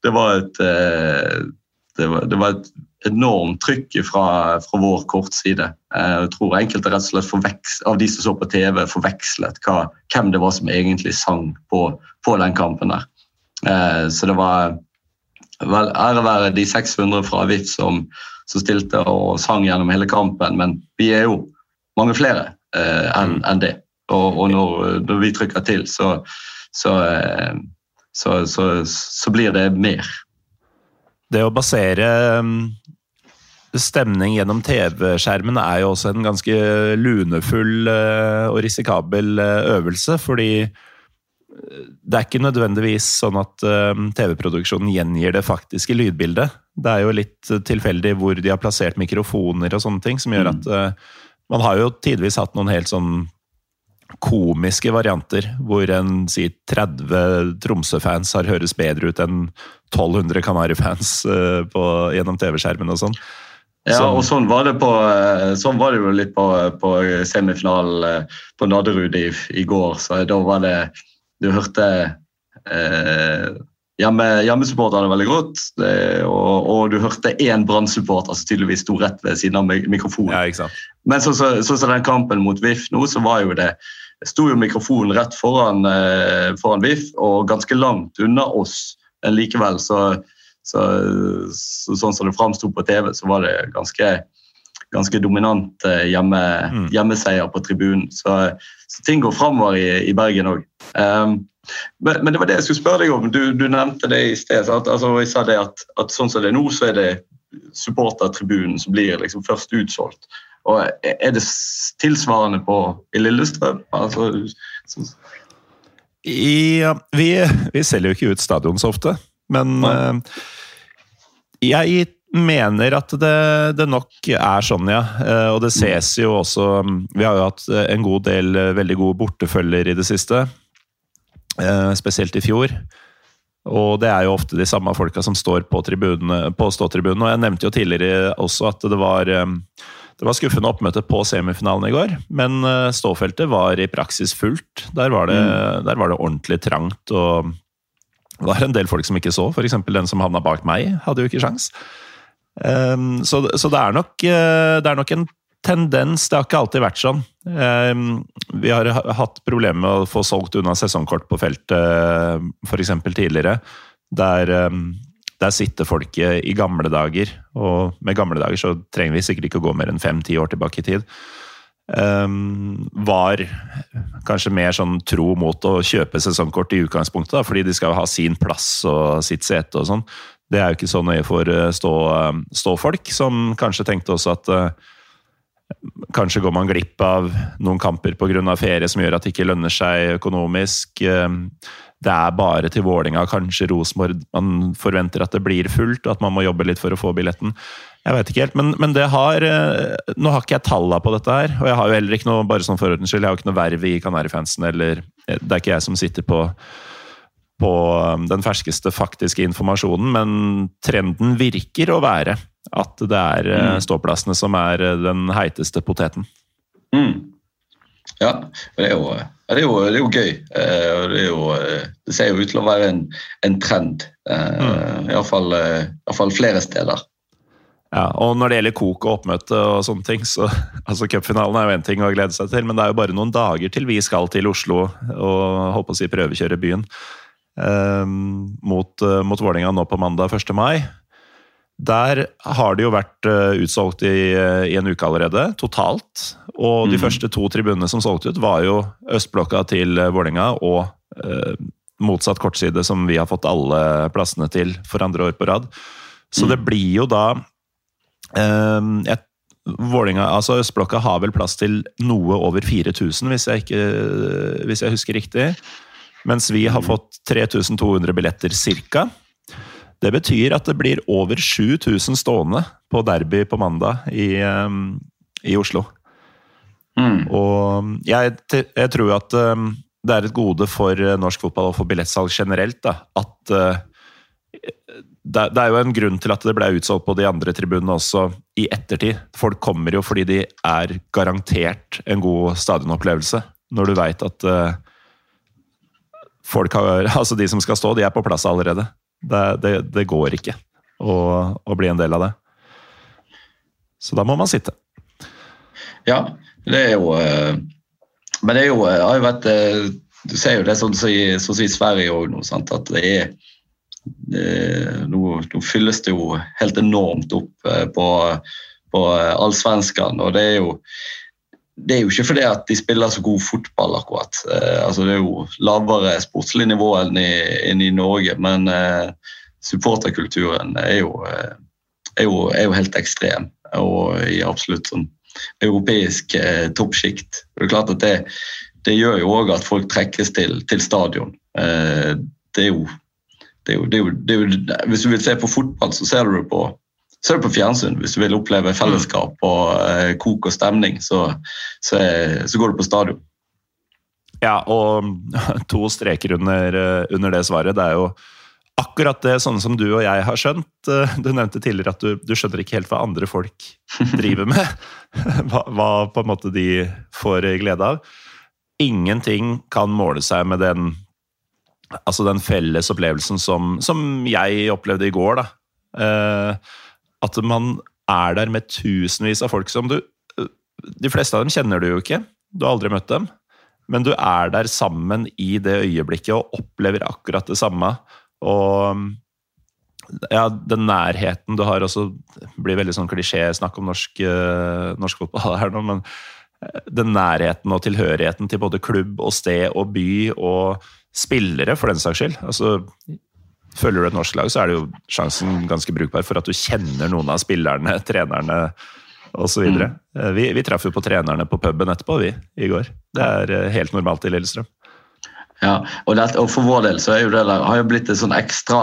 det, var et eh, det var, det var et enormt trykk fra, fra vår kortside. Jeg tror enkelte rett og slett forveks, av de som så på TV, forvekslet hva, hvem det var som egentlig sang på, på den kampen. der. Eh, så det var vel, ære være de 600 fra VIF som, som, stilte og sang gjennom hele kampen, men vi er jo mange flere eh, enn en det. Og, og når, når, vi trykker til, så, så, så, så blir det mer. Det å basere mm, stemning gjennom TV-skjermen er jo også en ganske lunefull eh, og risikabel eh, øvelse, fordi eh, det er ikke nødvendigvis sånn at TV-produksjonen gjengir det faktiske lydbildet. Det er jo litt tilfeldig hvor de har plassert mikrofoner og sånne ting, som gjør mm. at Man har jo tidvis hatt noen helt sånn komiske varianter, hvor en si 30 Tromsø-fans har høres bedre ut enn 1200 Kanari-fans gjennom TV-skjermen og sånn. Ja, og sånn var det, på, eh, sånn var det jo litt på, på semifinalen eh, på Nadderud i, i, går. Så da var det Du hørte eh, hjemme, Hjemmesupporterne veldig godt. Det, og, og, du hørte én Brann-supporter som tydeligvis sto rett ved siden av mikrofonen. Ja, ikke sant? Men sånn som så, så, så den kampen mot VIF nå, så var jo det sto jo mikrofonen rett foran, eh, foran VIF og ganske langt unna oss. Men likevel så så, så, sånn som det framsto på TV, så var det ganske, ganske dominant eh, hjemme, Mm. hjemmeseier på tribunen. Så, så ting går framover i, i Bergen òg. Um, men, men det var det jeg skulle spørre deg om. Du, du nevnte det i sted. sant? Altså, jeg sa det at, at sånn som det er nå, så er det supportertribunen som blir liksom først utsolgt. Og Er det tilsvarende på, i Lillestrøm? Altså, så, I, ja, vi, vi selger jo ikke ut stadion så ofte, men ja. eh, jeg mener at det, det nok er sånn, ja. Eh, og det ses jo også Vi har jo hatt en god del eh, veldig gode bortefølger i det siste. Eh, Spesielt i fjor. Og det er jo ofte de samme folka som står på, tribunene, på ståtribunene. Og jeg nevnte jo tidligere også at det var eh, det var skuffende oppmøte på semifinalen i går, men eh, ståfeltet var i praksis fullt. Der var det, der var det ordentlig trangt, og det var en del folk som ikke så. F.eks. den som havna bak meg, hadde jo ikke sjans. Så, så det, er nok, det er nok en tendens. Det har ikke alltid vært sånn. Um, vi har hatt problemer med å få solgt unna sesongkort på feltet f.eks. tidligere. Der, um, der sitter folket i gamle dager, og med gamle dager så trenger vi sikkert ikke å gå mer enn fem-ti år tilbake i tid. Um, var kanskje mer sånn tro mot å kjøpe sesongkort i utgangspunktet, da, fordi de skal ha sin plass og sitt sete og sånn. Det er jo ikke så nøye for eh, stå, ståfolk, som kanskje tenkte også at eh, Kanskje går man glipp av noen kamper pga. ferie som gjør at det ikke lønner seg økonomisk. Eh, Det er bare til Vålinga, kanskje Rosenborg man forventer at det blir fullt, og at man må jobbe litt for å få billetten. Jeg vet ikke helt, men, men det har eh, Nå har ikke jeg tallene på dette her, og jeg har jo heller ikke noe bare sånn for skyld, jeg har jo ikke noe verv i Kanarifansen, eller eh, Det er ikke jeg som sitter på på um, den ferskeste faktiske informasjonen, men trenden virker å være at det er eh, Mm. ståplassene som er eh, den heiteste poteten. Mm. Ja, det er jo, det er jo, det er jo gøy. Det, er jo, det ser jo ut til å være en, en trend. Mm. Iallfall fall flere steder. Ja, og når det gjelder kok og oppmøte og sånne ting, så altså Cupfinalen er jo én ting å glede seg til, men det er jo bare noen dager til vi skal til Oslo og håper å si prøvekjøre byen. Eh, mot, uh, mot Vålerenga nå på mandag 1. mai. Der har det jo vært eh, utsolgt i, eh, i en uke allerede, totalt. Og de mm. første to tribunene som solgte ut, var jo østblokka til Vålerenga og eh, motsatt kortside, som vi har fått alle plassene til for andre år på rad. Så det blir jo da eh, et, Vålinga, altså Østblokka har vel plass til noe over 4000, hvis jeg, ikke, hvis jeg husker riktig. Mens vi har fått 3200 billetter cirka. Det betyr at det blir over 7000 stående på derby på mandag i, eh, i Oslo. Mm. Og jeg, jeg tror at um, det er et gode for uh, norsk fotball og for billettsalg generelt da, at uh, det, det er jo en grunn til at det ble utsolgt på de andre tribunene også i ettertid. Folk kommer jo fordi de er garantert en god stadionopplevelse. Når du veit at uh, folk har, altså de som skal stå, de er på plass allerede. Det, det, det går ikke å, å bli en del av det. Så da må man sitte. Ja, det er jo eh, Men det er jo jeg har jo vært, eh, Du ser jo det sånn som i, sånn i Sverige òg nå. Sant? At det er eh, nå, nå fylles det jo helt enormt opp eh, på, på eh, allsvenskan. Og det er jo det er jo ikke fordi at de spiller så god fotball, akkurat. Eh, altså det er jo lavere sportslig nivå enn i, enn i Norge, men eh, supporterkulturen er eh, er, er jo helt ekstrem. Og i absolutt sånn europeisk eh, toppsjikt. Det er klart at det, det gjør jo òg at folk trekkes til, til stadion. Det er jo Hvis du vil se på fotball, så ser du det på ser det på fjernsyn. Hvis du vil oppleve fellesskap og eh, kok og stemning, så, så, er, så går du på stadion. Ja, og to streker under, eh, under det svaret. Det er jo akkurat det sånn som du og jeg har skjønt. Eh, Du nevnte tidligere at du, du skjønner ikke helt hva andre folk driver med. Hva, hva på en måte de får glede av. Ingenting kan måle seg med den altså den felles opplevelsen som, som jeg opplevde i går. da. Eh, at man er der med tusenvis av folk som du De fleste av dem kjenner du jo ikke. Du har aldri møtt dem. Men du er der sammen i det øyeblikket og opplever akkurat det samme. Og, ja, den nærheten du har også blir veldig sånn klisjé snakk om norsk, uh, norsk fotball her nå, men den nærheten og tilhørigheten til både klubb og sted og by og spillere, for den saks skyld. Altså, følger du et norsk lag, så er det jo sjansen ganske brukbar for at du kjenner noen av spillerne, trenerne osv. Mm. Vi, vi traff jo på trenerne på puben etterpå, vi, i går. Det er helt normalt i Lillestrøm. Ja, og, det, og, for vår del så er jo det der, har jo blitt en sånn ekstra,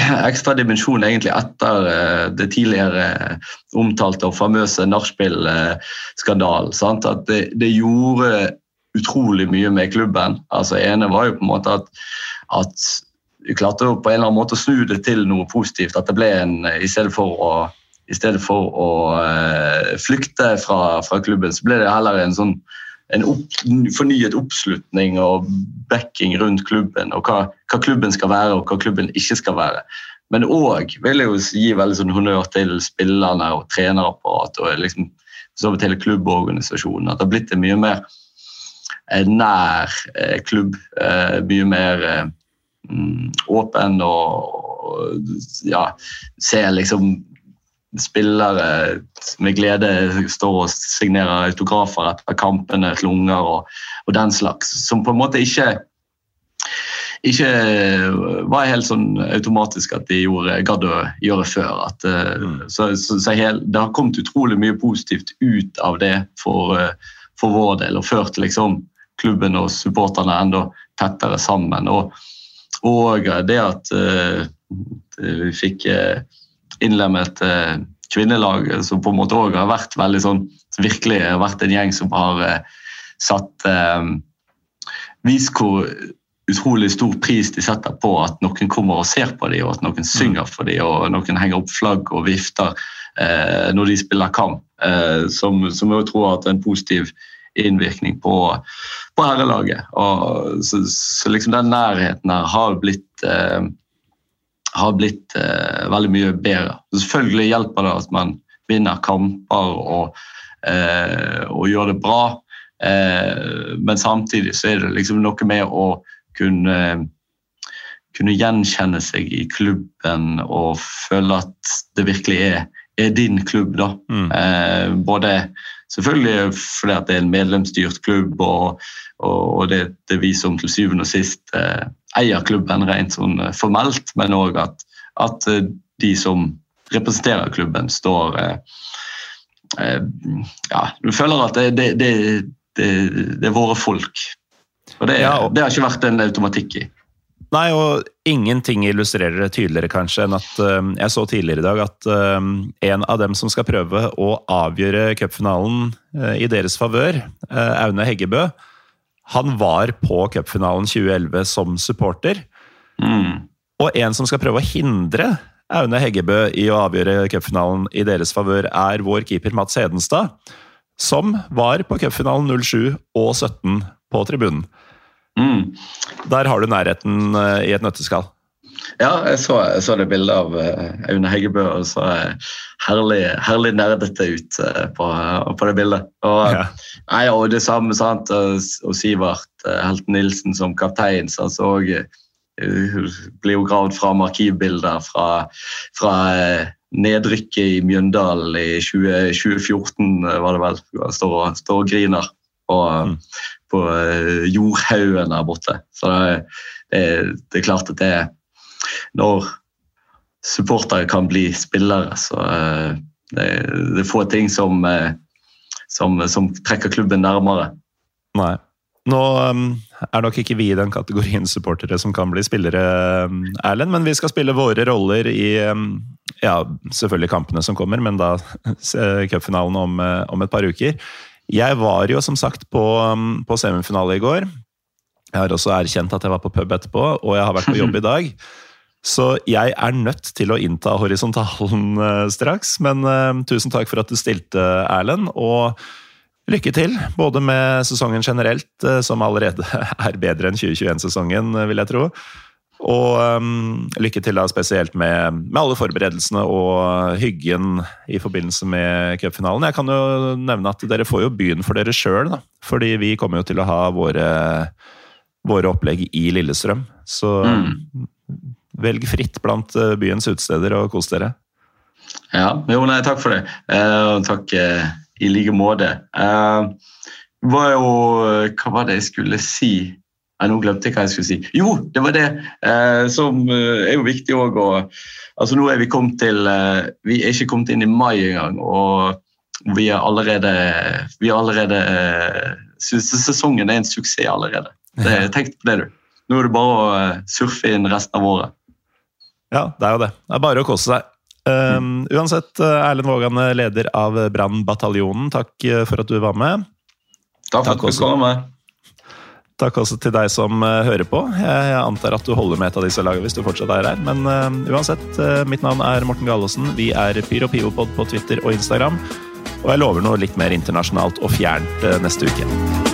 ekstra dimensjon egentlig etter uh, det tidligere omtalte og famøse nachspiel-skandalen. At det, det, gjorde utrolig mye med klubben. Altså ene var jo på en måte at, at klarte på en eller annen måte å snu det til noe positivt. At det ble en I stedet for å, stedet for å uh, flykte fra, fra klubben, så ble det heller en sånn en opp, fornyet oppslutning og backing rundt klubben, og hva, hva, klubben skal være og hva klubben ikke skal være. Men òg vil jeg jo gi veldig sånn honnør til spillerne og trenerapparatet og liksom, så vidt hele klubborganisasjonen. At det har blitt en mye mer eh, nær eh, klubb. Eh, mye mer eh, åpen og, ja, ser liksom spillere med glede står og signerer autografer etter kampene, klunger og, og, den slags. Som på en måte ikke, ikke var helt sånn automatisk at de gjorde, gadd å gjøre før. At, eh, mm. Så, så, så hel, det har kommet utrolig mye positivt ut av det for, eh, for vår del, og ført liksom klubben og supporterne enda tettere sammen. Og, og det at uh, vi fikk uh, innlemmet eh, kvinnelag, som på en måte òg har vært veldig sånn Virkelig har vært en gjeng som har eh, satt eh, Vist hvor utrolig stor pris de setter på at noen kommer og ser på dem, og at noen synger for dem, og noen henger opp flagg og vifter eh, når de spiller kamp. Eh, som, som jeg tror har en positiv innvirkning på, på herrelaget. Så, så liksom den nærheten her har blitt eh, har blitt eh, veldig mye bedre. Selvfølgelig hjelper det at man vinner kamper og, eh, og gjør det bra, eh, men samtidig så er det liksom noe med å kunne, kunne gjenkjenne seg i klubben og føle at det virkelig er, er din klubb. da. Mm. Eh, både selvfølgelig fordi det er en medlemsstyrt klubb, og, og det, det er vi som til syvende og sist eh, eier klubben rent sånn eh, formelt, men òg at, at, eh, de som representerer klubben, står eh, Ja, du føler at det, det, det, det er våre folk. Og det, ja, og det har ikke vært en automatikk i. Nei, og ingenting illustrerer det tydeligere kanskje enn at uh, jeg så tidligere i dag at uh, en av dem som skal prøve å avgjøre cupfinalen uh, i deres favør, Aune Heggebø, han var på cupfinalen 2011 som supporter. Mm. Og en som skal prøve å hindre Aune Heggebø i å avgjøre cupfinalen i deres favør, er vår keeper Mats Hedenstad, som var på cupfinalen 07 og 17 på tribunen. Mm. Der har du nærheten eh, i et nøtteskall. Ja, jeg så, jeg så det bildet av uh, Aune Heggebø, og så herlig, herlig nerdete ut på, på, det bildet. Og, ja. nei, og det samme sant, og Sivert Helten Nilsen som kaptein. Så og, blir jo gravd fram arkivbilder fra, fra nedrykket i Mjøndalen i 20, 2014, var det vel. Står, står og griner Og, mm. På jordhaugen der borte. Så det, det, det er klart at det når supportere kan bli spillere, så uh, det, det, er få ting som, uh, som, som, trekker klubben nærmere. Nei. Nå um, er nok ikke vi i den kategorien supportere som kan bli spillere, um, Erlend, men vi skal spille våre roller i um, ja, selvfølgelig kampene som kommer, men da cupfinalen om, om, et par uker. Jeg var jo som sagt på, på semifinale i går. Jeg har også erkjent at jeg var på pub etterpå, og jeg har vært på jobb i dag. Så jeg er nødt til å innta horisontalen uh, straks. Men uh, tusen takk for at du stilte, Erlend. Og lykke til, både med sesongen generelt, uh, som allerede er bedre enn 2021-sesongen, vil jeg tro. Og um, lykke til da spesielt med, med, alle forberedelsene og hyggen i forbindelse med cupfinalen. Jeg kan jo nevne at dere får jo byen for dere sjøl, fordi vi kommer jo til å ha våre, våre opplegg i Lillestrøm. Så mm velg fritt blant eh, byens utesteder og kos dere. Ja, jo, nei, takk for det. Uh, takk uh, i like måte. Uh, var jo Hva var det jeg skulle si? Ja, nå glemte jeg hva jeg skulle si. Jo, det var det som er jo viktig òg å altså Nå er vi kommet til Vi er ikke kommet inn i mai engang, og vi er allerede, vi er allerede synes Sesongen er en suksess allerede. Det, tenk på det, du. Nå er det bare å surfe inn resten av året. Ja, det er jo det. Det er bare å kose seg. Um, uansett, eh, Erlend Vågan, eh, leder av Brannbataljonen, takk eh, for at du var med. Takk for at du kom med. Takk også til deg som uh, hører på. Jeg antar at du holder med et av disse lagene hvis du fortsatt er her. Men uh, uansett, uh, mitt navn er Morten Gallosen. Vi er Pyro Pivopod på Twitter og Instagram. Og jeg lover noe litt mer internasjonalt og fjernt neste uke.